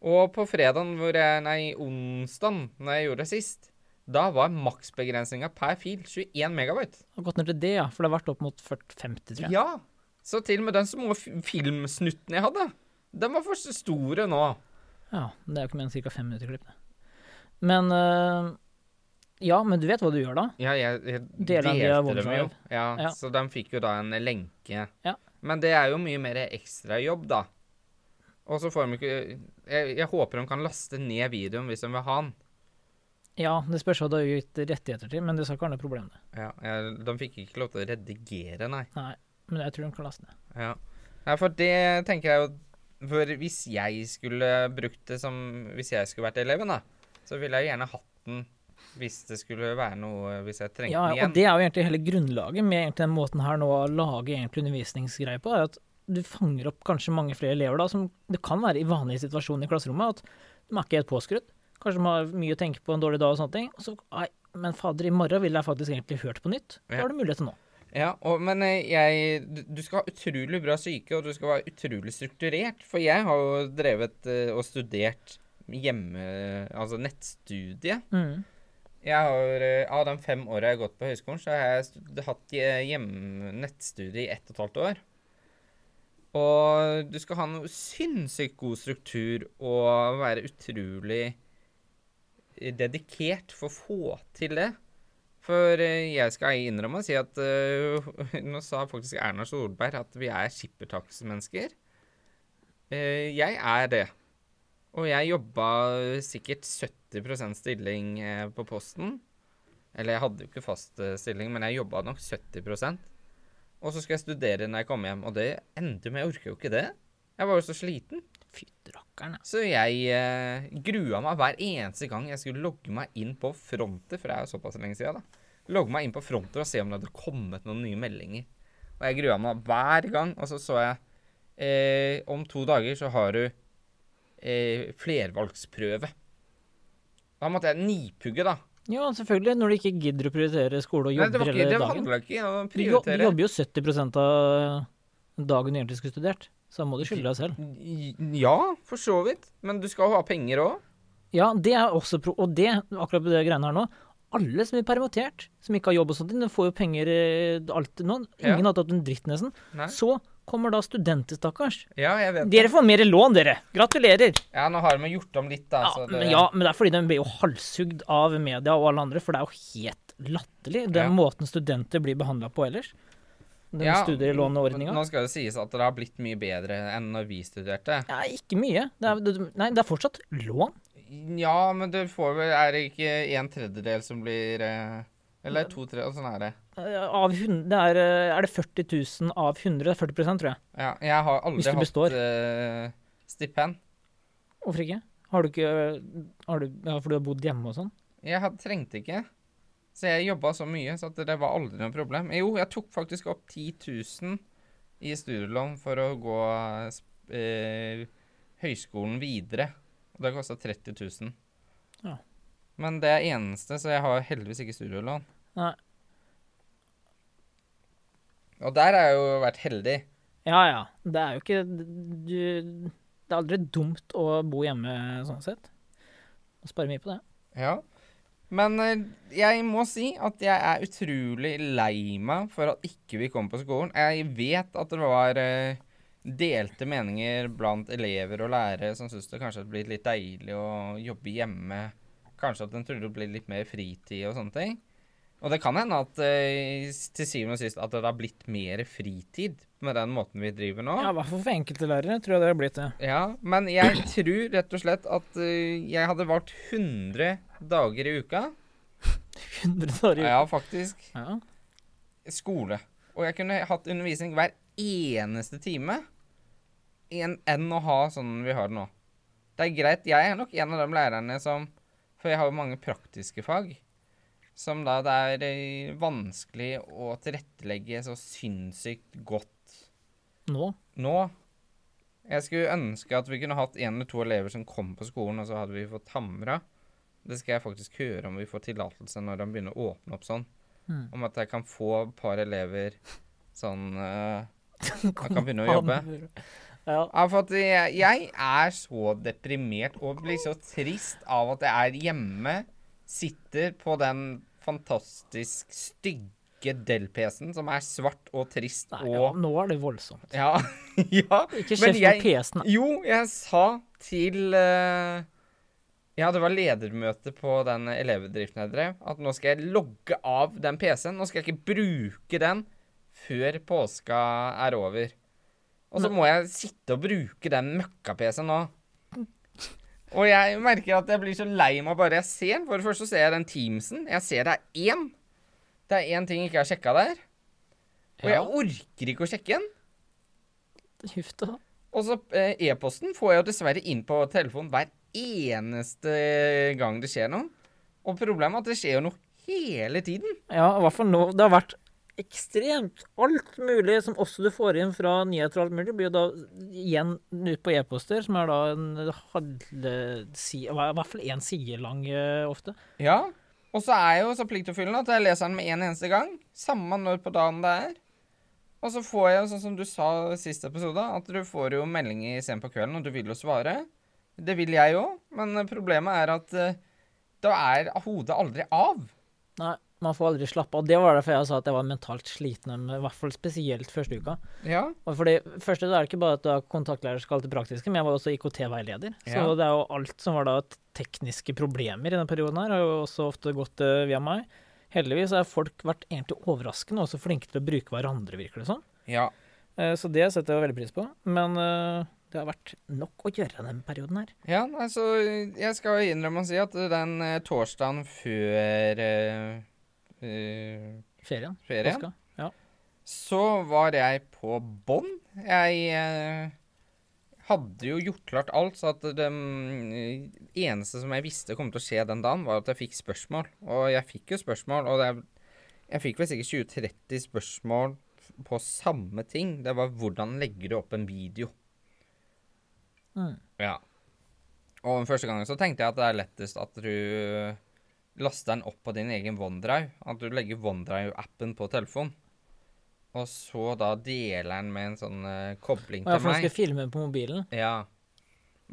Og på fredagen, hvor jeg, nei, onsdagen, når jeg gjorde det sist, da var maksbegrensninga per fil 21 megabyte. Det har gått ned til det, ja, for det har vært opp mot 40-50, tror jeg. Ja! Så til og med den små fi- filmsnutten jeg hadde, den var for store nå. Ja, det er jo ikke mer enn ca. fem minutter klipp, det. Men øh, Ja, men du vet hva du gjør da? Ja, jeg, jeg delte dem jo. Ja, Ja. Så de fikk jo da en lenke. Ja. Men det er jo mye mer ekstrajobb, da. Og så får de ikke jeg, jeg håper de kan laste ned videoen hvis de vil ha den. Ja, det spørs hva du har gitt rettigheter til, men det skal ikke være noe problem, det. Ja, de fikk ikke lov til å redigere, nei. Nei, men jeg tror de kan laste ned. Ja. Nei, for det tenker jeg jo For hvis jeg skulle brukt det som Hvis jeg skulle vært eleven, da, så ville jeg gjerne hatt den hvis det skulle være noe Hvis jeg trengte Ja, den igjen. og det er jo egentlig hele grunnlaget med egentlig den måten her nå å lage egentlig undervisningsgreier på, er at du fanger opp kanskje mange flere elever da, som det kan være i vanlige situasjoner i klasserommet, at de er ikke helt påskrudd. Kanskje de har mye å tenke på en dårlig dag og sånne ting. Og så, nei, men fader, i morgen ville jeg faktisk egentlig hørt på nytt. Da har du mulighet til nå. Ja, og, men eh, jeg du- skal ha utrolig bra syke, og du skal være utrolig strukturert. For jeg har jo drevet eh, og studert hjemme Altså nettstudie. Mm. Jeg har, eh, Av de fem åra jeg har gått på høyskolen, så har jeg hatt hjemme nettstudie i ett og et halvt år. Og du skal ha noe sinnssykt god struktur og være utrolig eh, dedikert for å få til det. For eh, jeg skal innrømme å si at Nå sa faktisk Erna Solberg at vi er skippertaksmennesker. Jeg er det. Og jeg jobba sikkert 70% stilling eh, på posten. Eller jeg hadde jo ikke fast eh, stilling, men jeg jobba nok 70% Og så skal jeg studere når jeg kommer hjem, og det endte med Jeg orker jo ikke det. Jeg var jo så sliten. Fy ja. Så jeg eh, grua meg hver eneste gang jeg skulle logge meg inn på fronter, for det er jo såpass lenge siden, da. Logge meg inn på fronter og se om det hadde kommet noen nye meldinger. Og jeg grua meg hver gang, og så så jeg eh, Om to dager så har du eh, flervalgsprøve. Da måtte jeg nipugge, da. Ja, selvfølgelig. Når du ikke gidder å prioritere skole og det, jobber hele det dagen. handla ikke om å prioritere. du jobber jo 70% av dagen du egentlig skulle studert. Så da må du skylde deg selv. Ja, for så vidt. Men du skal jo ha penger òg. Ja, det er også pro... Og det, akkurat på det greiene her nå Alle som er permittert, som ikke har jobb og sånt, de får jo penger eh, alltid nå. Ingen Ja. har tatt en dritt, nesten. Nei. Så kommer da studenter, stakkars. Ja, jeg vet. Dere får mer lån, dere! Gratulerer! Ja, nå har de gjort om litt, da. Ja, så det, men, ja, men det er fordi de blir jo halshugd av media og alle andre, for det er jo helt latterlig, den Ja. måten studenter blir behandla på ellers. Den Ja, studielåneordninga. Nå skal det sies at det har blitt mye bedre enn når vi studerte. Ja, ikke mye. Det er, det- nei, det er fortsatt lån. Ja, men det får vel Er det ikke en tredjedel som blir eh, Eller to tredjedeler, sånn er det. Eh, Av 100, det er, eh, er det 40 000 av 100? 40% tror jeg. Ja, jeg har aldri hatt eh, stipend. Hvorfor ikke? Har du ikke har du, ja, For du har bodd hjemme og sånn? Jeg had, trengte ikke. Så jeg jobba så mye, så at det var aldri noe problem. Jo, jeg tok faktisk opp 10 000 i studielån for å gå eh, høyskolen videre. Og det kosta 30 000. Ja. Men det er eneste, så jeg har heldigvis ikke studielån. Nei. Og der har jeg jo vært heldig. Ja ja. Det er jo ikke du, Det er aldri dumt å bo hjemme sånn sett. Og spare mye på det. Ja. Men eh, jeg må si at jeg er utrolig lei meg for at ikke vi kom på skolen. Jeg vet at det var eh, delte meninger blant elever og lærere som syntes det kanskje hadde blitt litt deilig å jobbe hjemme. Kanskje at en trodde det ble litt mer fritid og sånne ting. Og det kan hende at eh, til syvende og sist at det har blitt mer fritid med den måten vi driver nå. Ja, I hvert fall for enkelte lærere tror jeg det har blitt det. Ja, men jeg tror rett og slett at eh, jeg hadde valgt 100 dager i uka. 100 dager i uka? Ja, faktisk. Ja. Skole. Og jeg kunne hatt undervisning hver eneste time enn å ha sånn vi har det nå. Det er greit. Jeg er nok en av de lærerne som For jeg har jo mange praktiske fag. Som da det er eh, vanskelig å tilrettelegge så sinnssykt godt Nå. nå. Jeg skulle ønske at vi kunne hatt en eller to elever som kom på skolen, og så hadde vi fått hamra. Det skal jeg faktisk høre om vi får tillatelse når de begynner å åpne opp sånn. Mm. Om at jeg kan få et par elever sånn uh, kan begynne å jobbe. Ja. Ja, for at jeg, jeg er så deprimert og blir så trist av at jeg er hjemme, sitter på den fantastisk stygge Del-PC-en som er svart og trist Nei, ja, nå er det voldsomt. Ja. ja. Ikke kjeft på PC-en. Jo, jeg sa til uh, Ja, det var ledermøte på den elevbedriften jeg drev, at nå skal jeg logge av den PC-en. Nå skal jeg ikke bruke den før påska er over. Og så må jeg sitte og bruke den møkka-PC-en nå. Og jeg merker at jeg blir så lei meg bare jeg ser den. For det første så ser jeg den Teamsen. Jeg ser det er én. Det er én ting jeg ikke har sjekka der. Og jeg orker ikke å sjekke den. Huff da. Og så eh, e-posten får jeg jo dessverre inn på telefonen hver eneste gang det skjer noe. Og problemet er at det skjer jo noe hele tiden. Ja, i hvert fall nå. Det har vært ekstremt alt mulig som også du får inn fra nyheter og alt mulig, blir jo da igjen ut på e-poster, som er da en halve side, i hvert fall én side lang eh, ofte. Ja. Og så er jeg jo så pliktoppfyllende at jeg leser den med en eneste gang. Samme når på dagen det er. Og så får jeg sånn som du sa i siste episode, at du får jo meldinger sent på kvelden, og du vil jo svare. Det vil jeg jo, men problemet er at eh, da er hodet aldri av. Nei, man får aldri slappe av. Det var derfor jeg sa at jeg var mentalt sliten, i hvert fall spesielt første uka. Ja. Og fordi første så er det ikke bare at du er kontaktlærer skal til praktiske, men jeg var også IKT-veileder. Så Ja. det er jo alt som var da tekniske problemer i denne perioden her, har jo også ofte gått uh, via meg. Heldigvis har folk vært egentlig overraskende også flinke til å bruke hverandre, virker det som. Ja. Uh, Så det setter jeg veldig pris på. Men uh, det har vært nok å gjøre denne perioden her. Ja, altså, jeg skal innrømme å si at den torsdagen før Ferien. ferien, Påska. Ja. så var jeg på bånn. Jeg eh, hadde jo gjort klart alt, så at det mm, eneste som jeg visste kom til å skje den dagen, var at jeg fikk spørsmål. Og jeg fikk jo spørsmål, og det, jeg fikk vel sikkert 20-30 spørsmål på samme ting. Det var hvordan legger du opp en video? Mm. Ja. Og den første gangen så tenkte jeg at det er lettest at du laster den opp på din egen OneDrive. At du legger OneDrive-appen på telefonen. Og så da deler den med en sånn uh, kobling Og meg. til får meg. skal filme på mobilen. Ja.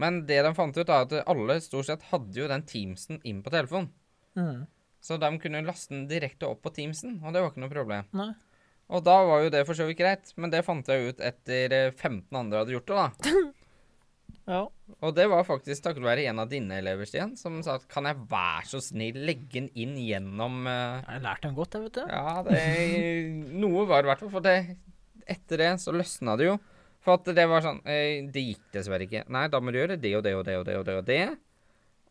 Men det de fant ut, er at alle stort sett hadde jo den Teamsen inn på telefonen. Mm. Så de kunne laste den direkte opp på Teamsen, og det var ikke noe problem. Nei. Og da var jo det for så vidt greit, men det fant jeg ut etter eh, 15 andre hadde gjort det, da. Ja. Og det var faktisk takket være en av dine elever, Stian, som sa at kan jeg være så snill legge den inn gjennom uh... Jeg har lært den godt, jeg, vet du. Ja, det Noe var det i hvert fall, for det Etter det så løsna det jo. For at det var sånn eh, Det gikk dessverre ikke. Nei, da må du gjøre det og det og det og det og det. Og det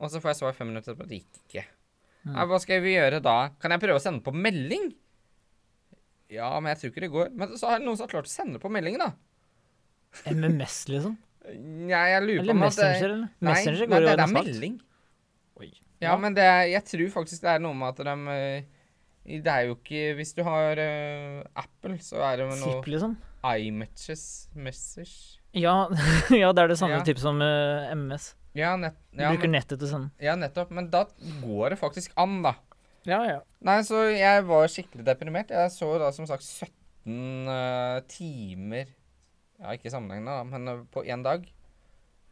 Og så får jeg svar fem minutter etterpå det gikk ikke. Mm. Nei, hva skal vi gjøre da? Kan jeg prøve å sende på melding? Ja, men jeg tror ikke det går. Men så har noen som har klart å sende på melding, da. MMS, liksom. Ja, jeg lurer Eller på om at det- Messenger, eller? Nei, Messenger nei, går nei, det, det er melding. Oi. Ja, Ja. men det er, jeg tror faktisk det er noe med at de eh, Det er jo ikke Hvis du har uh, Apple, så er det noe Zip, liksom. iMatches Message. Ja, ja, det er det samme Ja. type som uh, MS. Ja, nett, Du bruker men, nettet til sånn. ja, nettopp. Men da går det faktisk an, da. Ja, ja. Nei, så jeg var skikkelig deprimert. Jeg så da som sagt 17 uh, timer Ja, ikke sammenhengende, da, men eh, på én dag.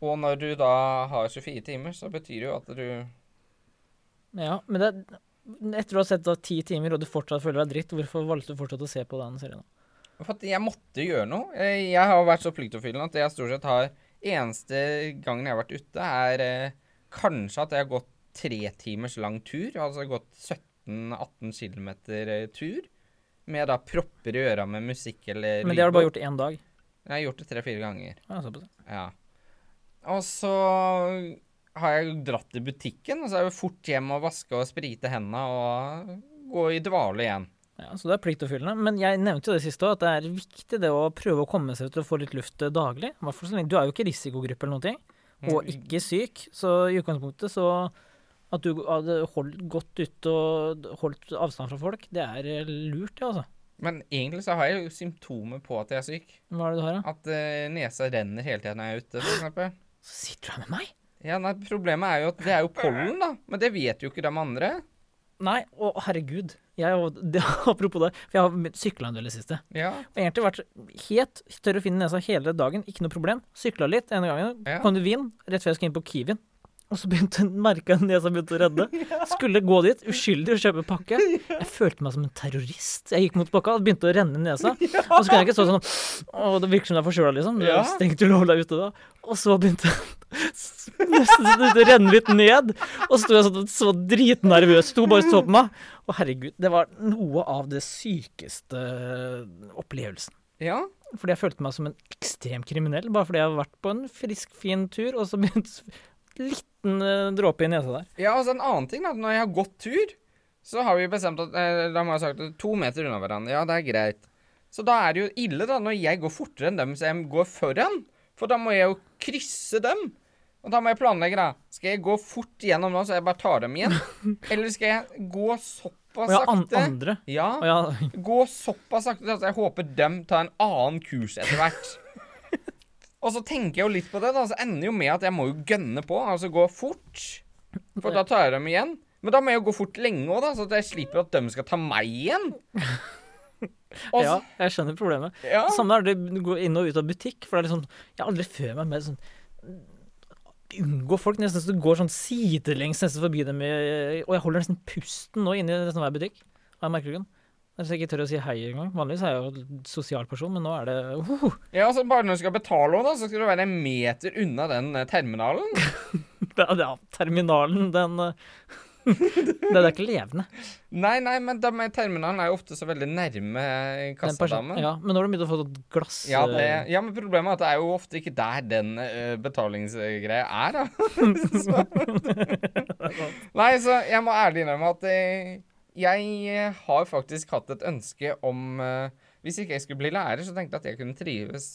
Og når du da har 24 timer, så betyr det jo at du Ja, men det, etter du har sett da ti timer og du fortsatt føler deg dritt, hvorfor valgte du fortsatt å se på den serien? For at jeg måtte gjøre noe. Jeg, jeg har vært så pliktoppfyllende at jeg stort sett har Eneste gangen jeg har vært ute, er eh, kanskje at jeg har gått tre timers lang tur. Altså gått 17-18 km tur. Med da propper i øra med musikk eller Men det har du bare gjort én dag. Jeg har gjort det tre-fire ganger. Ja, såpass. Ja. Og så har jeg dratt til butikken, og så er det fort hjem og vaske og sprite hendene og gå i dvale igjen. Ja, Så det er pliktoppfyllende. Men jeg nevnte jo det siste òg, at det er viktig det å prøve å komme seg ut og få litt luft eh, daglig. I Du er jo ikke risikogruppe eller noen ting, og Mm. ikke syk. Så i utgangspunktet så at du hadde holdt godt ute og holdt avstand fra folk, det er eh, lurt, det, altså. Men egentlig så har jeg jo symptomer på at jeg er syk. Hva er det du har, da? At eh, nesa renner hele tiden når jeg er ute, eksempel. Så sitter du her med meg? Ja, nei, Problemet er jo at det er jo pollen, da. Men det vet jo ikke de andre. Nei, å herregud. Jeg, det, apropos det, for jeg har sykla en del i det siste. Ja. Og egentlig vært helt tørr å finne nesa hele dagen, ikke noe problem. Sykla litt ene gangen, Ja. kom til Wien, rett før jeg skulle inn på Kiwien. Og så begynte merka nesa begynte å redde. Skulle gå dit, uskyldig, og kjøpe pakke. Jeg følte meg som en terrorist. Jeg gikk mot pakka, og begynte å renne i nesa. Og så kunne jeg ikke stå sånn Å, det virker som det er forkjøla, liksom. Det stengte jo der ute da. Og så begynte det nesten å renne litt ned. Og så sto jeg sånn så dritnervøs. Sto bare og så på meg. Å, herregud. Det var noe av det sykeste opplevelsen. ja. Fordi jeg følte meg som en ekstrem kriminell, bare fordi jeg har vært på en frisk, fin tur, og så begynte liten uh, dråpe i nesa der. Ja, altså en annen ting da, når jeg har gått tur, så har vi bestemt at eh, jeg ha sagt at to meter unna hverandre. Ja, det er greit. Så da er det jo ille da, når jeg går fortere enn dem, så jeg går foran. For da må jeg jo krysse dem. Og da må jeg planlegge, da. Skal jeg gå fort gjennom nå, så jeg bare tar dem igjen? Eller skal jeg gå såpass Og ja, sakte? andre. Ja, Gå såpass sakte at jeg håper dem tar en annen kurs etter hvert. Og så tenker jeg jo litt på det, da, så ender jo med at jeg må jo gønne på, altså gå fort. For da tar jeg dem igjen. Men da må jeg jo gå fort lenge òg, da, så at jeg slipper at de skal ta meg igjen. Også, ja, jeg skjønner problemet. ja. Samme er det å gå inn og ut av butikk, for det er liksom Jeg har aldri følt meg med sånn Unngå folk nesten så du går sånn sidelengs nesten forbi dem, i, og jeg holder nesten pusten nå inne i nesten hver butikk. Jeg merker ikke. Jeg jeg ikke tør å si hei engang. Vanligvis er jeg jo sosial person, men nå er det uh, ja, altså Bare når du skal betale da, så skal du være en meter unna den eh, terminalen. Ja, terminalen, den Den Det er ikke levende. Nei, nei, men de, terminalen er jo ofte så veldig nærme Den kassadamen. Ja, men nå har du begynt å få et glass... Ja, det, eh, ja, men problemet er at det er jo ofte ikke der den uh, betalingsgreia er, da. så. Nei, så jeg må ærlig innrømme at eh, jeg eh, har faktisk hatt et ønske om eh, Hvis ikke jeg skulle bli lærer, så tenkte jeg at jeg kunne trives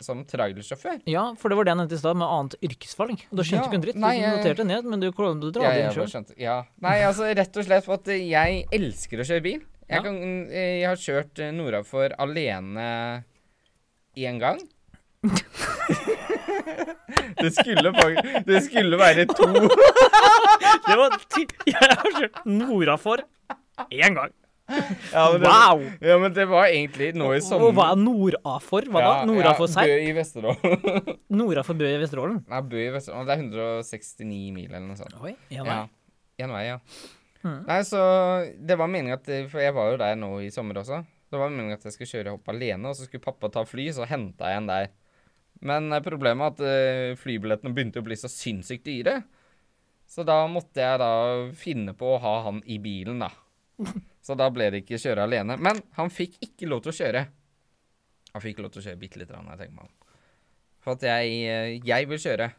som trailersjåfør. Ja, for det var det jeg nevnte i stad, med annet yrkesvalg. Da skjønte Ja, du ikke en dritt. nei, du noterte ned, men du, klarte å dra Ja, det inn sjøl. Ja. Nei, altså rett og slett for at jeg elsker å kjøre bil. Jeg, kan, eh, jeg har kjørt Nora Nordafor alene én gang. det skulle Det skulle være to. Det var ti Jeg har kjørt Norafor én gang. Ja, men det, Wow! ja, men det var egentlig nå i sommer. Og hva er Norafor? Hva da? Norafor ja, Serp? Bø i Vesterålen. Norafor Bø i Vesterålen? Nei, Bø i Vesterålen. Det er 169 mil eller noe sånt. Oi, en vei. Ja. En vei, ja. Mm. Nei, så det var meninga at For jeg var jo der nå i sommer også. Det var meninga at jeg skulle kjøre opp alene, og så skulle pappa ta fly, så henta jeg en der. Men eh, problemet er at uh, flybillettene begynte å bli så sinnssykt dyre. Så da måtte jeg da finne på å ha han i bilen, da. Så da ble det ikke kjøre alene. Men han fikk ikke lov til å kjøre. Han fikk lov til å kjøre bitte lite grann, jeg tenker meg. For at jeg, eh, jeg vil kjøre.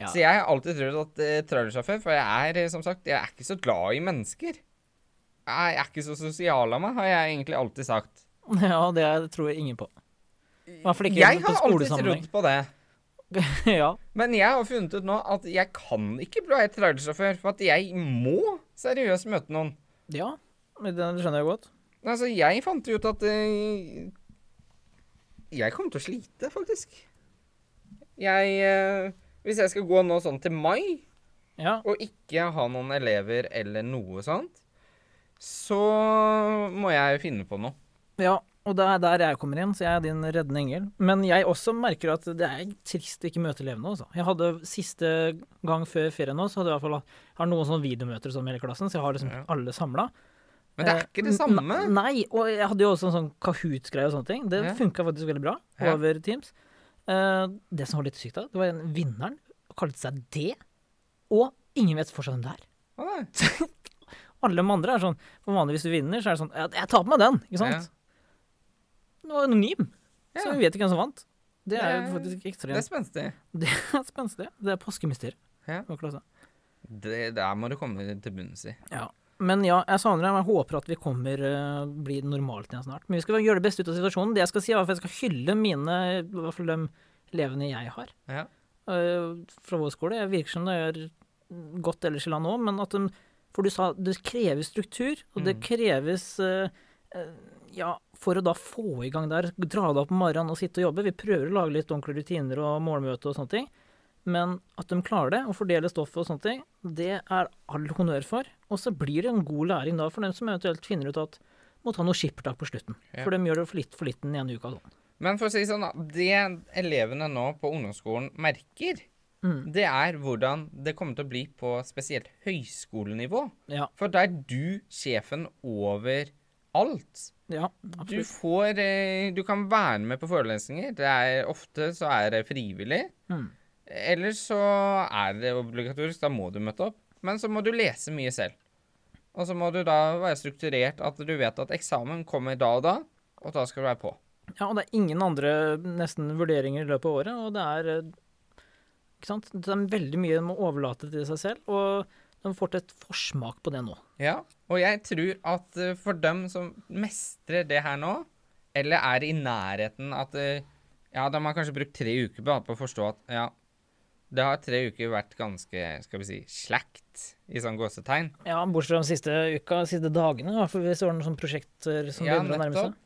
Ja. Så jeg har alltid trodd at uh, trailersjåfør For jeg er, eh, som sagt, jeg er ikke så glad i mennesker. Jeg er ikke så sosial av meg, har jeg egentlig alltid sagt. Ja, det tror jeg ingen på. I hvert fall ikke jeg på har alltid trodd på det. ja. Men jeg har funnet ut nå at jeg kan ikke bli trailersjåfør, for at jeg må seriøst møte noen. ja, det skjønner jeg godt. Altså, jeg fant ut at eh, jeg kommer til å slite, faktisk. Jeg eh, Hvis jeg skal gå nå sånn til mai, Ja, og ikke ha noen elever eller noe sånt, så må jeg finne på noe. ja, og det er der jeg kommer inn, så jeg er din reddende engel. Men jeg også merker at det er trist å ikke møte elevene. Også. Jeg hadde Siste gang før ferien nå, så hadde jeg i hvert fall har noen sånne videomøter som hele klassen, så jeg har liksom Ja. alle samla. Men det er ikke det samme. Nei, og jeg hadde jo også en sånn Kahoot-greie og sånne ting. Det Ja. funka faktisk veldig bra over Teams. Eh, det som var litt sykt da, det var en vinneren kalte seg det, og ingen vet fortsatt hvem det er. Å. Alle de andre er sånn For vanligvis hvis du vinner, så er det sånn ja, Jeg tar på meg den, ikke sant? Det var anonym, så vi vet ikke hvem som vant. Det er jo faktisk faktisk Det er spenstig. Det er spenstig. Det er påskemysteriet. Ja. Det der må du komme til bunns i. Ja. Men ja, jeg savner dem. Jeg håper at vi kommer uh, blir normalt igjen snart. Men vi skal gjøre det beste ut av situasjonen. Det jeg skal si, er at jeg skal hylle mine, i hvert fall de elevene jeg har Ja. uh, fra vår skole. Jeg virker som det gjør godt ellers i landet òg, men at de For du sa det kreves struktur, og det Mm. kreves uh, Ja, for å da få i gang der, dra det opp om morgenen og sitte og jobbe. Vi prøver å lage litt ordentlige rutiner og målmøte og sånne ting. Men at de klarer det, og fordele stoffet og sånne ting, det er all honnør for. Og så blir det en god læring da for dem som eventuelt finner ut at må ta noe skippertak på slutten. Ja. For de gjør det for litt for litt den ene uka. Sånn. Men for å si sånn. Det elevene nå på ungdomsskolen merker, Mm. det er hvordan det kommer til å bli på spesielt høyskolenivå. Ja, For da er du sjefen over alt. ja, Du får eh, Du kan være med på forelesninger. Det er Ofte så er det frivillig. Mm. Eller så er det obligatorisk. Da må du møte opp. Men så må du lese mye selv. Og så må du da være strukturert at du vet at eksamen kommer da og da, og da skal du være på. Ja, og det er ingen andre nesten vurderinger i løpet av året, og det er eh, Ikke sant. Det er veldig mye en må overlate til seg selv, og de får til et forsmak på det nå. Ja, og jeg tror at eh, for dem som mestrer det her nå, eller er i nærheten at eh, Ja, de har kanskje brukt tre uker på å forstå at ja, det har tre uker vært ganske, skal vi si, slakt, i sånn gåsetegn. Ja, bortsett fra de siste uka, siste dagene, for hvis det var noen sånne prosjekter som Ja, begynner å nærme seg.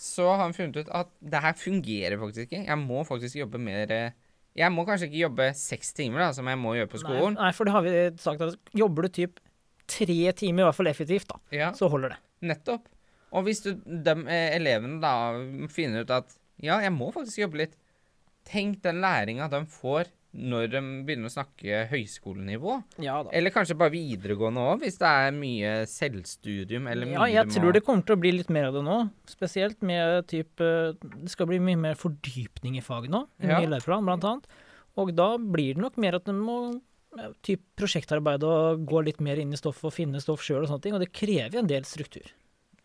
Så har han funnet ut at det her fungerer faktisk ikke. Jeg må faktisk jobbe mer eh, Jeg må kanskje ikke jobbe seks timer, da, som jeg må gjøre på skolen. Nei, nei, for det har vi sagt at jobber du typ tre timer, i hvert fall effektivt, da, Ja, så holder det. nettopp. Og hvis du, de eh, elevene da finner ut at ja, jeg må faktisk jobbe litt Tenk den læringa de får når de begynner å snakke høyskolenivå. Ja. Eller kanskje bare videregående òg, hvis det er mye selvstudium eller mye Ja, jeg tror det kommer til å bli litt mer av det nå. Spesielt med typ eh, Det skal bli mye mer fordypning i faget nå, i Ja. ny læreplan blant annet. Og da blir det nok mer at de må typ prosjektarbeid og gå litt mer inn i stoffet og finne stoff sjøl og sånne ting. Og det krever en del struktur.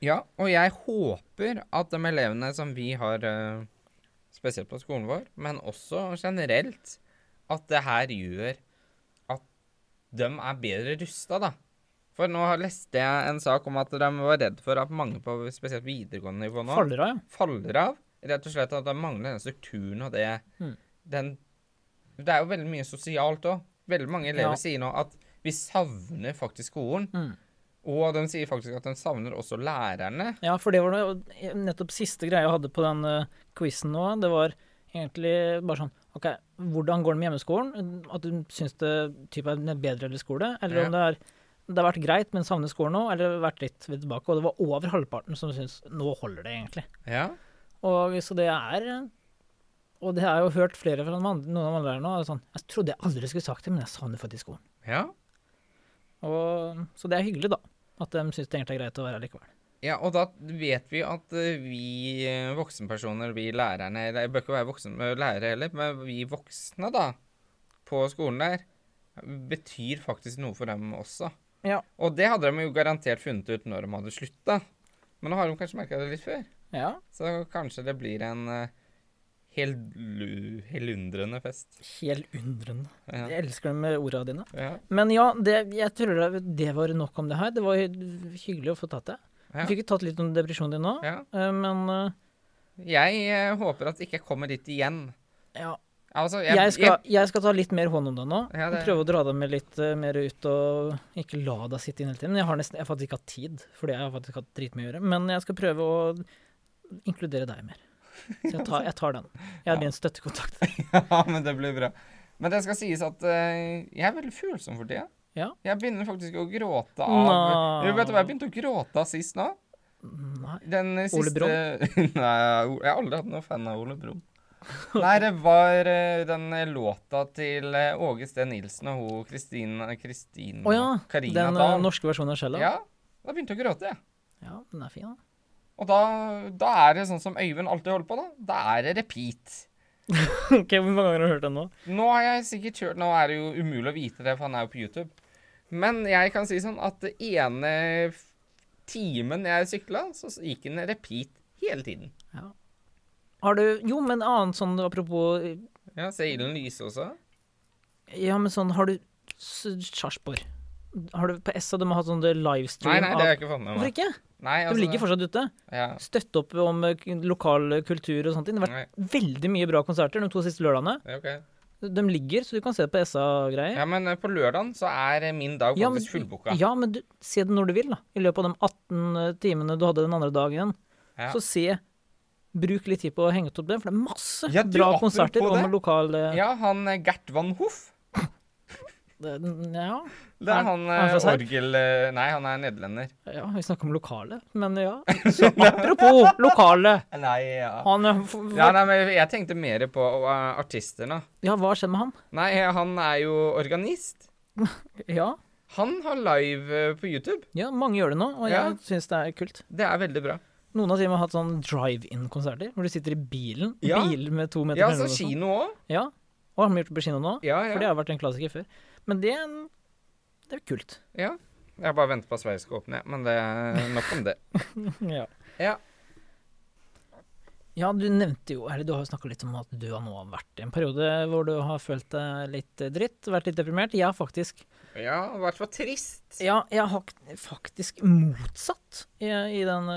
Ja, og jeg håper at de elevene som vi har, eh, spesielt på skolen vår, men også generelt, at det her gjør at de er bedre rusta, da. For nå leste jeg en sak om at de var redd for at mange på spesielt videregående nivå nå Faller av, ja. faller av. Rett og slett at de mangler den strukturen og det Mm. den, Det er jo veldig mye sosialt òg. Veldig mange elever Ja. sier nå at vi savner faktisk skolen. Mm. Og de sier faktisk at de savner også lærerne. Ja, for det var det nettopp siste greia jeg hadde på den uh, quizen nå. Det var egentlig bare sånn OK, hvordan går det med hjemmeskolen? At du syns det type er en bedre eller skole? Eller om det er det har vært greit, men savner skolen nå, eller vært litt tilbake. Og det var over halvparten som syns nå holder det, egentlig. Ja. Og så det er Og det har jeg jo hørt flere fra noen av andre her nå. Sånn, jeg trodde jeg aldri skulle sagt det, men jeg savner faktisk skolen. ja. Og, så det er hyggelig, da. At de syns det egentlig er greit å være her likevel. Ja, og da vet vi at eh, vi eh, voksenpersoner, vi lærerne Eller jeg bør ikke være voksen, eh, lærere heller, men vi voksne, da, på skolen der, betyr faktisk noe for dem også. Ja. Og det hadde de jo garantert funnet ut når de hadde slutta. Men nå har de kanskje merka det litt før. Ja. Så kanskje det blir en uh, helundrende fest. Helundrende. Ja. Jeg elsker de orda dine. Ja. Men ja, det, jeg tror det, det var nok om det her. Det var hyggelig å få tatt det. Ja. Vi fikk tatt litt om depresjonen din nå, ja. eh, men eh, Jeg eh, håper at det ikke kommer dit igjen. ja. Altså, Jeg skal, jeg skal ta litt mer hånd om deg nå. Ja, det- Prøve å dra deg med litt uh, mer ut og ikke la deg sitte inn hele tiden. Jeg har, nesten, jeg faktisk ikke hatt tid, fordi jeg har faktisk hatt dritmye å gjøre. Men jeg skal prøve å inkludere deg mer. Så jeg tar, jeg tar den. Jeg er din støttekontakt. Ja, men det blir bra. Men det skal sies at uh, jeg er veldig følsom for tida. Ja. Jeg begynner faktisk å gråte av Nei. Vet du hva jeg begynte å gråte av sist nå? Nei. Den siste Ole Brumm? Nei, jeg har aldri hatt noen fan av Ole Brumm. Nei, det var eh, den låta til eh, Åge Steen Nilsen og hun Kristina Kristin Å ja. Karina Den eh, Dahl. norske versjonen av Shella? Ja, da begynte jeg å gråte, jeg. ja, den er fin, da. Og da, da er det sånn som Øyvind alltid holder på, da. Da er det repeat. ok, Hvor mange ganger har du hørt den nå? Nå har jeg sikkert hørt, Nå er det jo umulig å vite det, for han er jo på YouTube. Men jeg kan si sånn at det ene timen jeg sykla, så gikk den repeat hele tiden. Ja. Har du Jo, men annet sånn apropos Ja, ser ilden lyse også. Ja, men sånn Har du s- Sarpsborg? Har du på SA de har hatt sånn livestream Nei, nei, det har jeg ikke fått med meg. Hvorfor ikke? Nei, altså, De ligger fortsatt ute. ja. Støtte opp om eh, lokal kultur og sånt. Det har vært Nei, veldig mye bra konserter de to siste lørdagene. det er ok. De ligger, så du kan se det på SA-greier. Ja, men eh, på lørdagen så er eh, min dag Ja, men- faktisk fullbooka. Ja, men du, se det når du vil, da. I løpet av de 18 timene du hadde den andre dagen. Ja. Så se Bruk litt tid på å henge opp det, for det er masse Ja, bra konserter om lokal Ja, han eh, Gert Van Hoff. Det, Ja, Det er han, han er han eh, orgel... eh, Nei, han er nederlender. ja, vi snakker om lokale, men ja. Så apropos lokale. Nei, ja. Han eh, Ja, nei, men jeg tenkte mer på uh, artister nå. Ja, hva skjedde med han? Nei, han er jo organist. Ja, Han har live på YouTube. ja mange gjør det nå, og Ja. jeg syns det er kult. Det er veldig bra. Noen har til og med hatt sånn drive-in-konserter, hvor du sitter i bilen. Ja. Bil med to meter Ja, så sånn. kino òg. Ja, og har de gjort det på kino nå? Ja, For det har vært en klassiker før. Men det, det er kult. ja. Jeg bare venter på at Sverige skal åpne, ja. men det er nok om det. Ja. Ja. Ja, du nevnte jo, eller du har jo snakka litt om at du har nå vært i en periode hvor du har følt deg litt dritt, vært litt deprimert. Jeg har faktisk Ja, i hvert fall trist. Ja, jeg har faktisk motsatt i, i den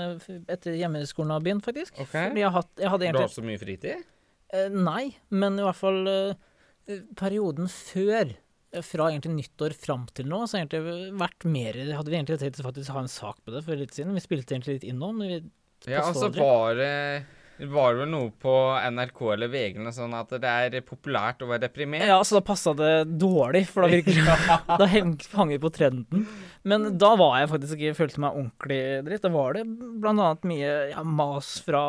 etter hjemmeskolen har begynt, faktisk. Okay. Fordi jeg, hatt, jeg hadde Du har så mye fritid? eh, Nei, men i hvert fall eh, perioden før. Fra egentlig nyttår fram til nå, så har egentlig vært mer Hadde vi egentlig tenkt å faktisk ha en sak på det for litt siden. Vi spilte egentlig litt innom. Vi, Ja, altså var det var det vel noe på NRK eller VG eller sånn at det er populært å være deprimert? ja, så da passa det dårlig, for da virkelig Da heng, hang vi på trenden. Men da var jeg faktisk ikke følte meg ordentlig dritt. Da var det blant annet mye ja, mas fra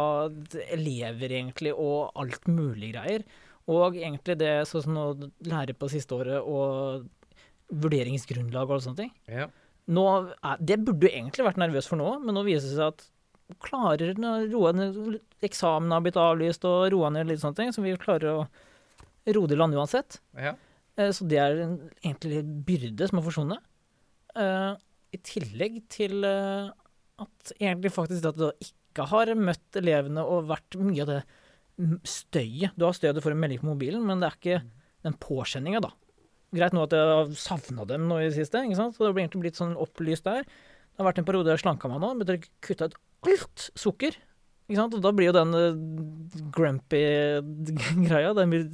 elever, egentlig, og alt mulig greier. Og egentlig det sånn som å lære på siste året, og vurderingsgrunnlag og sånne ting. Ja. Nå det burde du egentlig vært nervøs for nå, men nå viser det seg at klarer roe Eksamen har blitt avlyst, og roa ned litt sånne ting, så vi klarer å roe det i land uansett. ja. Eh, Så det er en egentlig byrde som har forsvunnet. Eh, I tillegg til eh, at egentlig faktisk det at du ikke har møtt elevene og vært mye av det støyet. Du har støyet for en melding på mobilen, men det er ikke den påkjenninga, da. Greit nå at jeg har savna dem nå i det siste, ikke sant? så det har egentlig blitt sånn opplyst der. Det har vært en periode jeg slanka meg nå, men å kutta ut alt sukker. Ikke sant? Og da blir jo den eh, grumpy greia den blir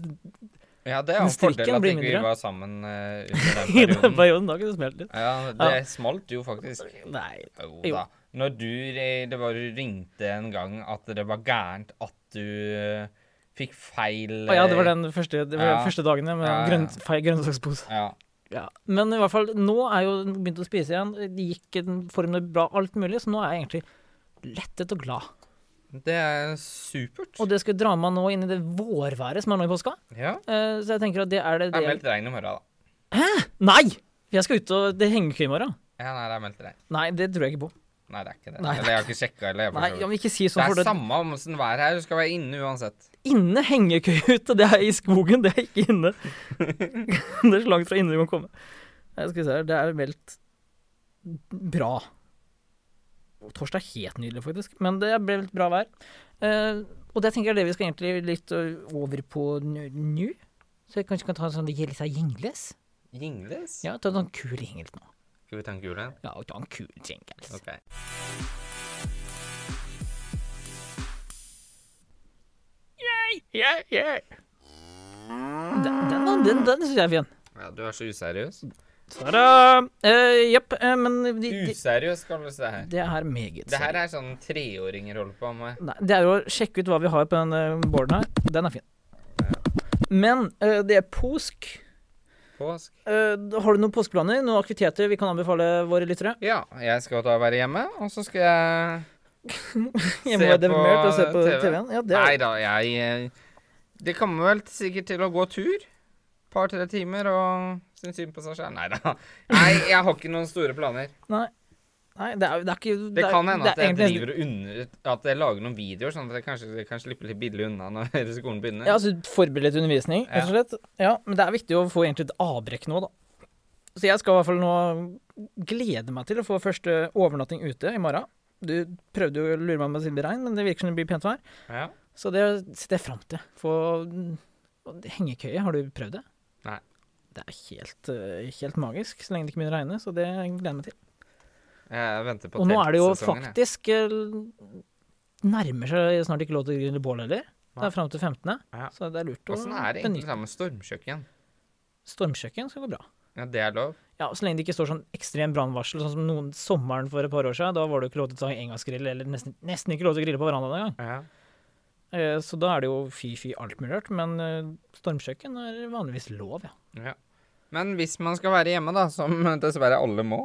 ja, det er jo en fordel at vi ikke vi var sammen uh, under den perioden. Da kunne det smelt litt. Ja, det Ja. smalt jo faktisk. Nei. Jo Jo. da. Når du eh, Det var du ringte en gang at det var gærent at du eh, fikk feil Å ja, det var eh, den første, det var Ja. første dagen med Ja, ja. grønn, feil grønnsakspose. Ja. Ja. Men i hvert fall, nå er jo begynt å spise igjen. Det gikk en form bra, alt mulig, så nå er jeg egentlig lettet og glad. Det er supert. Og det skal dra meg nå inn i det vårværet som er nå i påska. Ja. Uh, så jeg tenker at det er det, Det er det meldt regn i morgen, da. Hæ? Nei! Jeg skal ut og Det henger ikke i morgen. Ja, nei, det er meldt regn. Nei, det tror jeg ikke på. Nei, det er ikke det. Nei. Eller jeg har ikke sjekka, heller. Nei, ja, vil ikke si Det er for er det, samme om åssen vær her, du skal være inne uansett. inne henger ikke ute. Det er i skogen, det er ikke inne. det er så langt fra inne du kan komme. Jeg skal se her, det er meldt bra. Torsdag er helt nydelig, faktisk. Men det ble litt bra vær. Uh, og det tenker jeg er det vi skal egentlig litt over på nå. Så jeg kanskje kan ta en sånn seg gjengles. Gjengles? Ja, ta en sånn kul gjengel nå. Skal vi ta en kul en? Ja, ta en kul jingle. OK. Yeah, yeah. Den, den, den, den syns jeg er fin. Ja, du er så useriøs. Ta-da! Eh, uh, eh, men de, de, Useriøst kalles det her. det er meget Det her er sånn treåringer holder på med. Nei, det er jo å sjekke ut hva vi har på den eh, boarden her. Den er fin. Men uh, det er påsk. Påsk. Uh, har du noen påskeplaner? Noen aktiviteter vi kan anbefale våre lyttere? Ja, jeg skal da være hjemme, og så skal jeg Hjemme Se på og se på TV. TV-en. Ja, det Nei er, da, jeg eh, Det kommer vel sikkert til å gå tur. Par-tre timer og synes synd på seg selv. Nei da. Nei, jeg har ikke noen store planer. nei, det er, det er ikke Det det kan hende at jeg egentlig- driver under At jeg lager noen videoer, sånn at jeg kanskje jeg kan slippe litt billig unna når skolen begynner. Ja, altså forberedt undervisning, rett og slett. Ja, men det er viktig å få egentlig et avbrekk nå, da. Så jeg skal i hvert fall nå glede meg til å få første overnatting ute i morgen. Du prøvde jo å lure meg med Regn, men det virker som det blir pent vær. Ja. Så det ser jeg fram til. Få hengekøye, har du prøvd det? Nei. Det er helt, eh, helt magisk, så lenge det ikke begynner å regne. Så det gleder jeg meg til. Jeg venter på Og nå er det jo faktisk jeg. eh, Nærmer seg snart ikke lov til å grille bål heller. Det er fram til 15., Ja. så det er lurt å Åssen er det egentlig sammen med stormkjøkken? Stormkjøkken skal gå bra. Ja, det er lov? Ja, Så lenge det ikke står sånn ekstrem brannvarsel, sånn som noen sommeren for et par år siden. Da var det jo ikke lov til å ta engangsgrill, eller nesten, nesten ikke lov til å grille på verandaen engang. Ja. Eh, så da er det jo fy-fy alt mulig rart. Men eh, stormkjøkken er vanligvis lov, ja. ja. Men hvis man skal være hjemme, da, som dessverre alle må,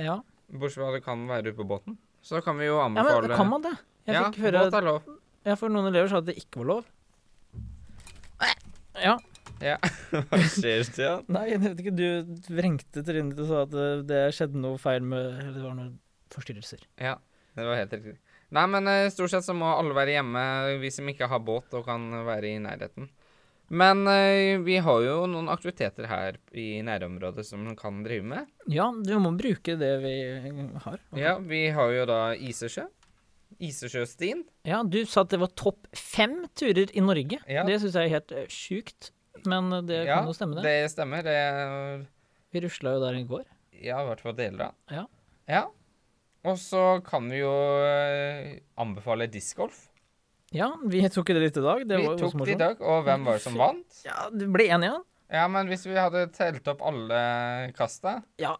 Ja, bortsett fra det kan være ute på båten, så kan vi jo anbefale ja men men kan man det? Jeg ja, fikk høre båt er lov. ja, For noen elever sa at det ikke var lov. Ja. Ja. Hva skjer, Stian? Nei, jeg vet ikke. Du vrengte trynet ditt og sa at det, det skjedde noe feil med Eller det var noen forstyrrelser. Ja, det var helt riktig. Nei, men eh, stort sett så må alle være hjemme, vi som ikke har båt og kan være i nærheten. Men eh, vi har jo noen aktiviteter her i nærområdet som man kan drive med. Ja, du må bruke det vi har. Ja, vi har jo da Isesjø. Isesjøstien. Ja, du sa at det var topp fem turer i Norge. Ja. Det syns jeg er helt eh, sjukt. Men eh, det ja, kan jo stemme, det. det stemmer. Det er Vi rusla jo der i går. Ja, i hvert fall deler av. Ja. Ja. Og så kan vi jo anbefale discgolf. Ja, vi tok det litt i dag. Det Vi tok det i dag, og hvem var det som vant? Ja, det ble én igjen. Ja, men hvis vi hadde telt opp alle kasta Ja,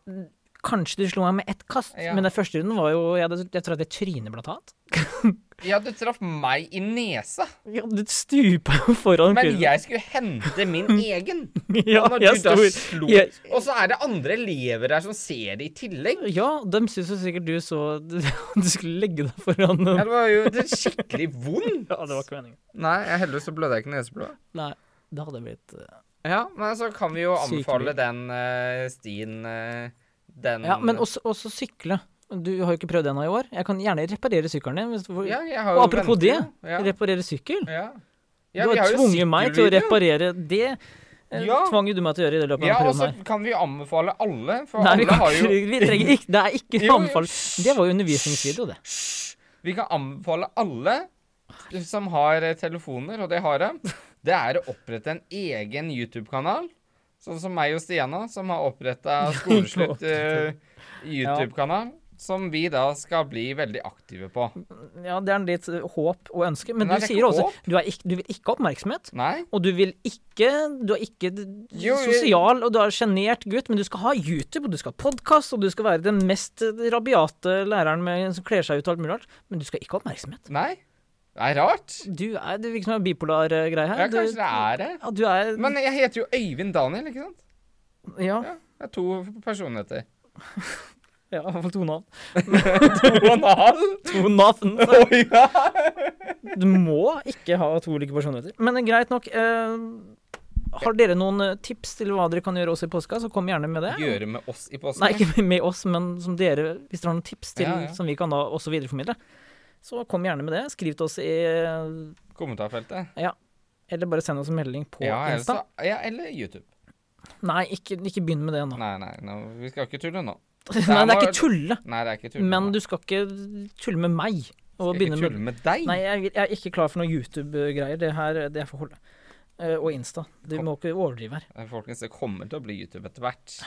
kanskje du slo meg med ett kast, Ja. men den første runden var jo Jeg, jeg tror at jeg trynet blant annet. Ja, du traff meg i nesa. Ja, du stupa foran Men jeg skulle hente min egen. ja, og jeg sto- slo jeg- Og så er det andre elever her som ser det i tillegg. Ja, de syns jo sikkert du så Du skulle legge deg foran Ja, det var jo det skikkelig vondt. Ja, det var ikke meningen. Nei, jeg heldigvis så blødde jeg ikke neseblod. Nei, det hadde blitt uh... Ja, men så kan vi jo anbefale Sykelig. den uh, stien eh, Den Ja, men også, også sykle. Du har jo ikke prøvd ennå i år. Jeg kan gjerne reparere sykkelen din. Ja, og apropos det. Ja. reparere sykkel. Ja. du har, har tvunget meg til å reparere det. eh, Ja. Tvang jo du meg til å gjøre i det løpet av Ja, denne og så kan vi anbefale alle, for Nei, vi, alle kan, har jo vi trenger ikke Det er ikke Jo, anbefale. Det var jo undervisningsvideo, det. Vi kan anbefale alle som har telefoner, og det har de, det er å opprette en egen YouTube-kanal. Sånn som meg og Stiana, som har oppretta Skoleslutt eh, YouTube-kanal. Som vi da skal bli veldig aktive på. Ja, det er litt eh, håp og ønske. Men men du er sier også du, ikke, du vil ikke ha oppmerksomhet. Nei? Og du vil ikke Du er ikke Jo, sosial, og du er sjenert gutt, men du skal ha YouTube, og du skal ha podkast, og du skal være den mest rabiate læreren med, som kler seg ut og alt mulig rart. Men du skal ikke ha oppmerksomhet. Nei? Det er rart. Du er Det virker som en bipolar eh, greie her. Ja, kanskje det er det. Ja, du er Men jeg heter jo Øyvind Daniel, ikke sant? Ja, Ja, det er to personligheter. ja i hvert fall to navn. To navn? To navn. Oi, ja. Du må ikke ha to ulike personligheter. Men eh, greit nok. Eh, har dere noen tips til hva dere kan gjøre oss i påska, så kom gjerne med det. Gjøre med oss i påska? Nei, ikke med oss, men som dere, hvis dere har noen tips til, Ja, ja. som vi kan da også videreformidle, så kom gjerne med det. Skriv til oss i Kommentarfeltet. Ja. Eller bare send oss en melding på Ja, Insta. så, ja, eller YouTube. Nei, ikke, ikke begynn med det nå. Nei, Nei, nei, nå, vi skal ikke tulle nå. nei, det er ikke tulle. Nei, det er ikke tulle. Men du skal ikke tulle med meg. Og Skal ikke tulle med med deg. Nei, jeg, jeg er ikke klar for noe YouTube-greier. Det her det får holde. Uh, og Insta. Du Kom. må ikke overdrive her. Folkens, det kommer til å bli YouTube etter hvert.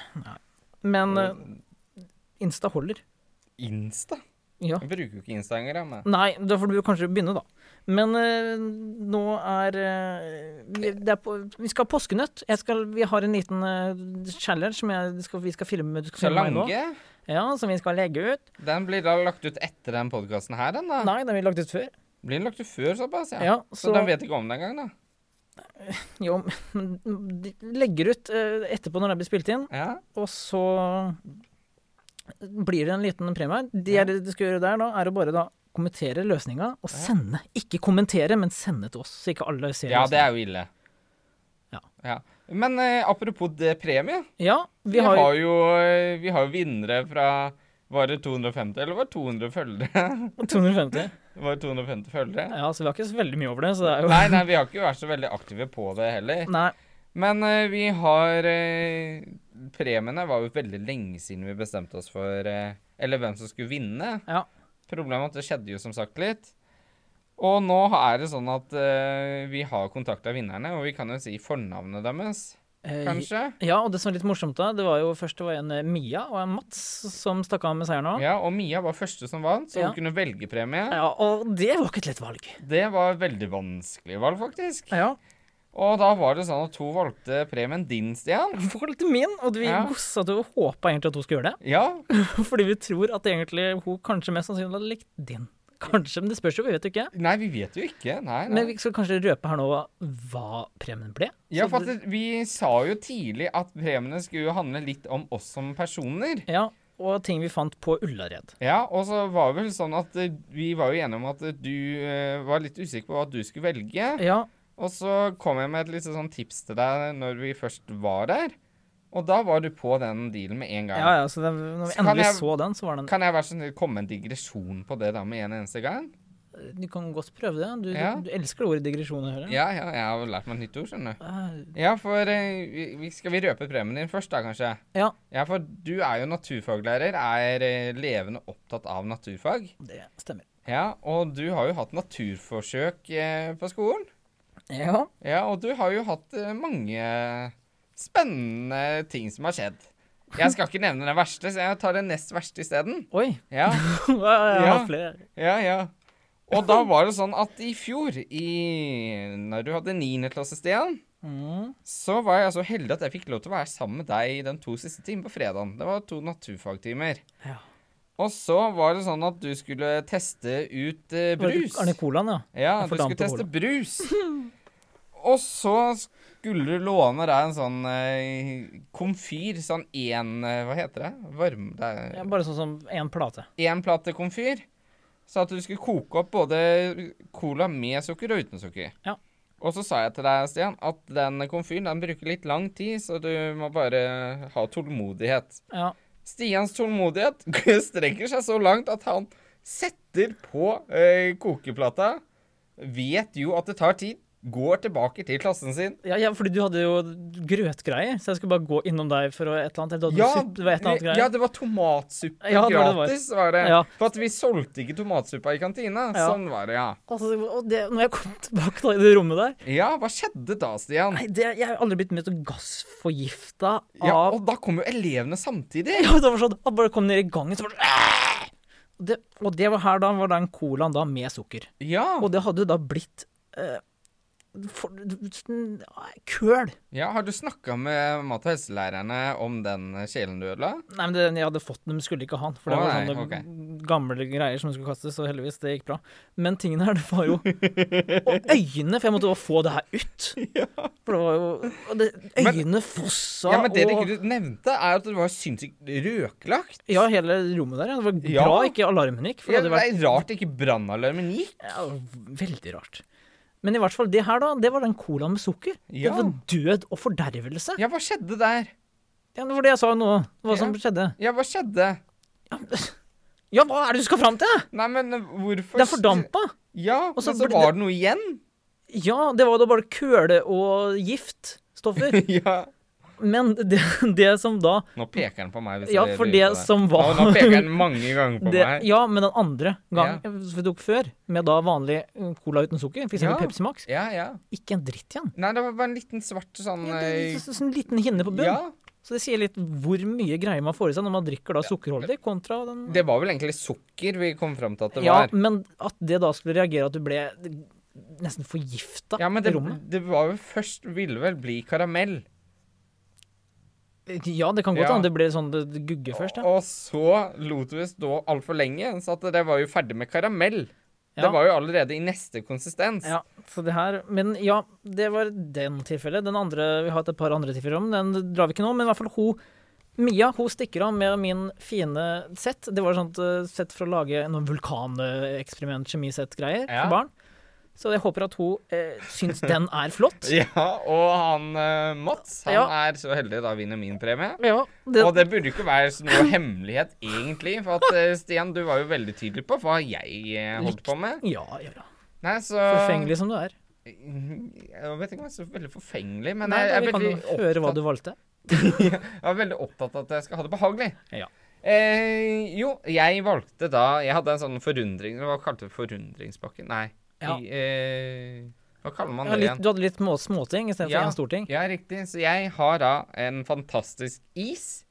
Men uh, Insta holder. Insta? Ja. Jeg bruker jo ikke Instagram. jeg. Nei, da får du kanskje begynne, da. Men eh, nå er vi, det er på, vi skal ha påskenøtt. Skal, vi har en liten eh, challenge som jeg, skal, vi skal filme. Du skal filme meg nå. Ja, som vi skal legge ut. Den blir da lagt ut etter den podkasten her, den da. Nei, den blir lagt ut før. Blir den lagt ut før såpass, ja? Ja, Så, så, den vet ikke om det engang, da? Jo, men legger ut etterpå når den blir spilt inn, Ja. og så blir det en liten premie. Det Ja. du skal gjøre der da, er å bare da kommentere løsninga og Ja. sende. Ikke kommentere, men sende til oss, så ikke alle ser ja, det er jo ille. Ja. Men eh, apropos det premie. Ja, Vi, vi har, har jo eh, Vi har jo vinnere fra Var det 250, eller var det 200 følgere? 250. var det 250 følgere? Ja, så vi har ikke så veldig mye over det, så det er jo Nei, nei, vi har ikke vært så veldig aktive på det heller. Nei. Men eh, vi har eh, Premiene var jo veldig lenge siden vi bestemte oss for eh, Eller hvem som skulle vinne. Ja. Problemet er at det skjedde jo som sagt litt. Og nå er det sånn at eh, vi har kontakta vinnerne, og vi kan jo si fornavnet deres, Eh, kanskje? Ja, og det som er litt morsomt da, det var jo først det var en eh, Mia og en Mats som stakk av med seieren òg. Ja, og Mia var første som vant, så Ja. hun kunne velge premie. Ja, og det var ikke et lett valg. Det var et veldig vanskelig valg, faktisk. Ja. Og da var det sånn at hun valgte premien din, Stian. Valgte min, og vi Ja. gossa til og håpa egentlig at hun skulle gjøre det. Ja, Fordi vi tror at egentlig hun kanskje mest sannsynlig hadde likt din. Kanskje, men det spørs jo, vi vet jo ikke. Nei, vi vet jo ikke. Nei, nei. Men vi skal kanskje røpe her nå hva premien ble. Ja, for det- vi sa jo tidlig at premiene skulle handle litt om oss som personer. Ja, og ting vi fant på Ullared. Ja, og så var det vel sånn at eh, vi var jo enige om at du eh, var litt usikker på hva du skulle velge. Ja, Og så kom jeg med et lite sånn tips til deg når vi først var der. Og da var du på den dealen med en gang. ja, ja, så det, når vi Så endelig jeg- så den, så var den Kan jeg være sånn, komme en digresjon på det da med en eneste gang? Du kan godt prøve det. Du, Ja. du, du elsker ordet digresjon å høre. Ja, ja, jeg har lært meg et nytt ord, skjønner du. Uh, Ja, for uh, skal vi røpe premien din først da, kanskje? Ja. Ja, for du er jo naturfaglærer, er eh, levende opptatt av naturfag. Det stemmer. Ja, og du har jo hatt naturforsøk eh, på skolen. Ja. Ja, og du har jo hatt eh, mange spennende ting som har skjedd. Jeg skal ikke nevne den verste, så jeg tar den nest verste isteden. Oi. Ja, jeg har flere. ja, ja. Og da var det sånn at i fjor, i, når du hadde 9. klasse, Stian, Mm. så var jeg så heldig at jeg fikk lov til å være sammen med deg den to siste timene på fredagen. Det var to naturfagtimer. Ja. Og så var det sånn at du skulle teste ut eh, brus. Arne Colaen, ja. Ja, du skulle teste brus. Og så skulle du låne deg en sånn eh, komfyr, sånn én eh, Hva heter det? Varm... Det ja. er Bare sånn som én plate. én plate komfyr. Så at du skulle koke opp både cola med sukker og uten sukker. Ja. Og så sa jeg til deg, Stian, at den komfyren den bruker litt lang tid, så du må bare ha tålmodighet. Ja. Stians tålmodighet strekker seg så langt at han setter på eh, kokeplata, vet jo at det tar tid, går tilbake til klassen sin. Ja, ja, fordi du hadde jo grøtgreier, så jeg skulle bare gå innom deg for et eller annet. Ja, suppe, det et eller annet ja, det var tomatsuppe Ja, det var det gratis, var det. Ja. For at vi solgte ikke tomatsuppa i kantina. Sånn var det, ja. Altså, og det, når jeg kom tilbake da, i det rommet der Ja, hva skjedde da, Stian? Nei, det, Jeg har aldri blitt med til gassforgifta av Ja, og da kom jo elevene samtidig. Ja, det var sånn jeg bare kom ned i gangen, så var det «Æ!» og det, og det var her da var den colaen da med sukker. Ja. Og det hadde da blitt eh, sånn, køl. ja. Har du snakka med mat- og helselærerne om den kjelen du ødela? Nei, men den jeg hadde fått den, skulle ikke ha den. For det oh, var nei, sånne gamle greier som skulle kastes, så heldigvis, det gikk bra. Men tingene her, det var jo Og øynene, for jeg måtte jo få det her ut. For det var jo og det, Øynene fossa Ja, men det og, du ikke nevnte, er at det var sinnssykt røklagt. Ja, hele rommet der. ja. Det var Ja. bra ikke alarmen gikk. For Ja, det det hadde vært er rart ikke brannalarmen gikk. ja, veldig rart. Men i hvert fall, det her, da, det var den colaen med sukker. Ja. Det var død og fordervelse. Ja, hva skjedde der? Ja, det var det jeg sa nå. Hva som skjedde. Ja, hva skjedde? Ja, hva er det du skal fram til? Nei, men hvorfor Det er fordampa. Ja, men så var det- det noe igjen. Ja, det var da bare køle og giftstoffer. ja. Men det, det som da Nå peker han på meg. Ja, for det, det som var Nå, nå peker han mange ganger på det, meg. Ja, men den andre gang som vi tok før, med da vanlig eh, cola uten sukker, f.eks. Ja. Pepsi Max, Ja, ja. ikke en dritt igjen. Nei, det var bare en liten svart sånn Ja, det, eh, så, så, sånn liten hinne på bunn. Ja. Så det sier litt hvor mye greier man får i seg når man drikker da sukkerholdig, kontra den Det var vel egentlig sukker vi kom fram til at det Ja, var. men at det da skulle reagere at du ble nesten forgifta Ja, men i det, rommet det var jo først Ville vel bli karamell. Ja, det kan godt Ja. det ble sånn det, det gugge først, ja. Og så lot vi det stå altfor lenge, så at det var jo ferdig med karamell. Ja. Det var jo allerede i neste konsistens. Ja, så det her Men ja, det var den tilfellet. Den andre, vi har hatt et par andre tilfeller om, den drar vi ikke nå, men i hvert fall hun Mia hun stikker av med min fine sett. Det var sånt eh, sett for å lage noen vulkaneksperiment, kjemisett-greier Ja. for barn. Så jeg håper at hun eh, syns den er flott. Ja, og han eh, Mats, han Ja. er så heldig da vinner min premie. Ja, det, Og det burde ikke være noe hemmelighet, egentlig. For at eh, Stian, du var jo veldig tydelig på hva jeg eh, holdt på med. ja, ja, ja. Nei, så Forfengelig som du er. Jeg vet ikke om jeg er så veldig forfengelig, men Nei, jeg, da, er vi kan jo høre hva du valgte. jeg er veldig opptatt av at jeg skal ha det behagelig. Ja. Eh, jo, jeg valgte da Jeg hadde en sånn forundring Hva kalte du forundringspakke? Nei. Ja. I, eh, hva kaller man det litt, igjen? du hadde litt små, småting istedenfor Ja. én storting. Ja, riktig. Så jeg har da en fantastisk is.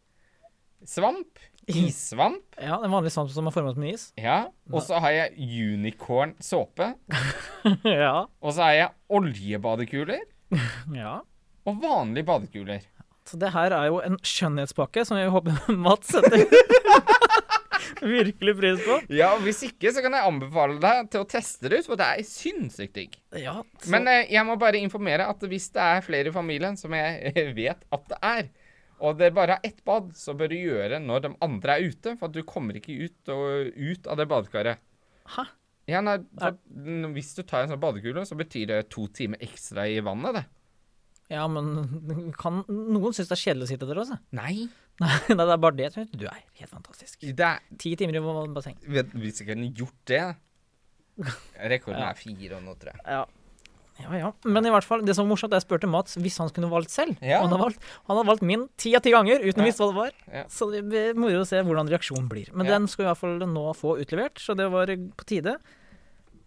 Svamp. Issvamp. Ja, En vanlig svamp som er formet som is. Ja. Og så har jeg unicorn såpe. ja. Og så har jeg oljebadekuler. ja. Og vanlige badekuler. Så det her er jo en skjønnhetspakke som jeg håper Mats setter virkelig pris på. Ja, og Hvis ikke, så kan jeg anbefale deg til å teste det ut, for det er sinnssykt digg. Ja, så, Men eh, jeg må bare informere at hvis det er flere i familien, som jeg eh, vet at det er, og det bare er ett bad, så bør du gjøre når de andre er ute, for at du kommer ikke ut, og, ut av det badekaret. Hæ? Ja, nei, for, Hvis du tar en sånn badekule, så betyr det to timer ekstra i vannet, det. ja, men kan, noen syns det er kjedelig å sitte der også. Nei. Nei, det er bare det. jeg jeg. Du er helt fantastisk. Det er, Ti timer i basseng. vet, hvis jeg kunne gjort det Rekorden Ja. er fire og noe, tror jeg. Ja. ja ja. Men i hvert fall, det som var morsomt, jeg spurte Mats hvis han kunne valgt selv. Ja. Han har valgt, han har valgt min ti av ti ganger uten å Ja. vite hva det var. Ja. Så det blir moro å se hvordan reaksjonen blir. Men den skal vi i hvert fall nå få utlevert, så det var på tide.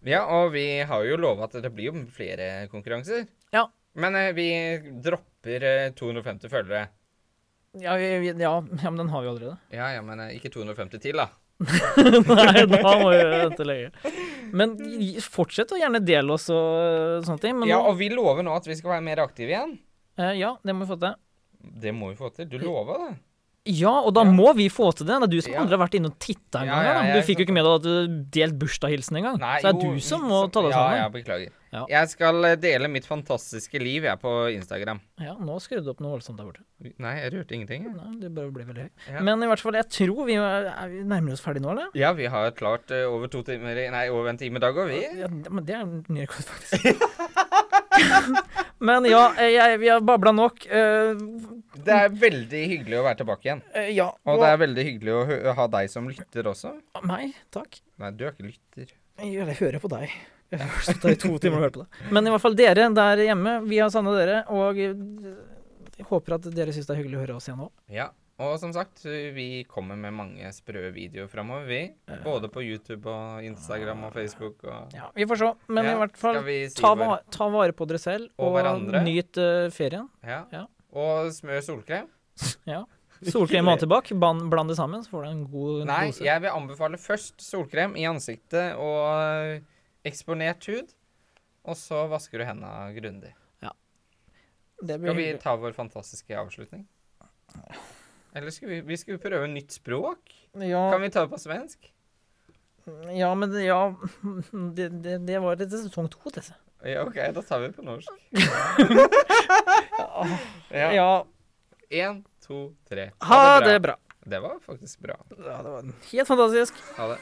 Ja, og vi har jo lova at det blir jo flere konkurranser. Ja. Men eh, vi dropper eh, 250 følgere. Ja, ja, ja, men den har vi allerede. Ja, ja, men eh, ikke 250 til, da. Nei, da må vi vente lenge. Men fortsett å gjerne dele oss og øh, sånne ting. Men Ja, og vi lover nå at vi skal være mer aktive igjen. eh, ja, det må vi få til. Det må vi få til. Du lova det. Ja, og da Ja. må vi få til det. Det er du som Ja. aldri har vært inne og titta engang. Ja, ja, du fikk jo ikke med deg at du delte bursdagshilsen engang. Så det er jo, du som må ta deg Ja, sammen. ja, beklager. Ja. Jeg skal eh, dele mitt fantastiske liv, jeg, på Instagram. Ja, nå skrudde du opp noe voldsomt der borte. Nei, jeg rørte ingenting. Nei, det bare ble veldig høy. Ja. Men i hvert fall, jeg tror vi er, er vi nærmer oss ferdig nå, eller? Ja, vi har klart uh, over to timer Nei, over en time i dag, òg, vi. Ja, men det er ny rekord, faktisk. men ja, jeg, vi har babla nok. Uh, Det er veldig hyggelig å være tilbake igjen. Uh, ja, Og det er veldig hyggelig å ha deg som lytter også. Nei, takk. Nei, du er ikke lytter. Jeg, jeg hører på deg. Jeg har stått her i to timer og hørt på det. Men i hvert fall dere der hjemme, vi har savna dere, og eh, jeg håper at dere syns det er hyggelig å høre oss igjen nå. Ja. Og som sagt, vi kommer med mange sprø videoer framover, vi. Både på YouTube og Instagram og Facebook og Ja, vi får se. Men Ja, i hvert fall, si ta, va ta vare på dere selv, Og og, hverandre. nyt uh, ferien. Ja. Ja. Og smør solkrem. Ja. Solkrem og tilbake, bland, det sammen, så får du en god Nei, dose. jeg vil anbefale først solkrem i ansiktet og eksponert hud. Og så vasker du hendene grundig. Det blir Skal vi ta vår fantastiske avslutning? Eller skal vi, vi skal prøve nytt språk? Ja, Kan vi ta det på svensk? ja, men det- ja Det, det, det var det sesong to, dette. Ja, OK, da tar vi det på norsk. Ja. Ja. Én, to, tre. Ha det bra. Det var faktisk bra. Ja, det var helt fantastisk. Ha det.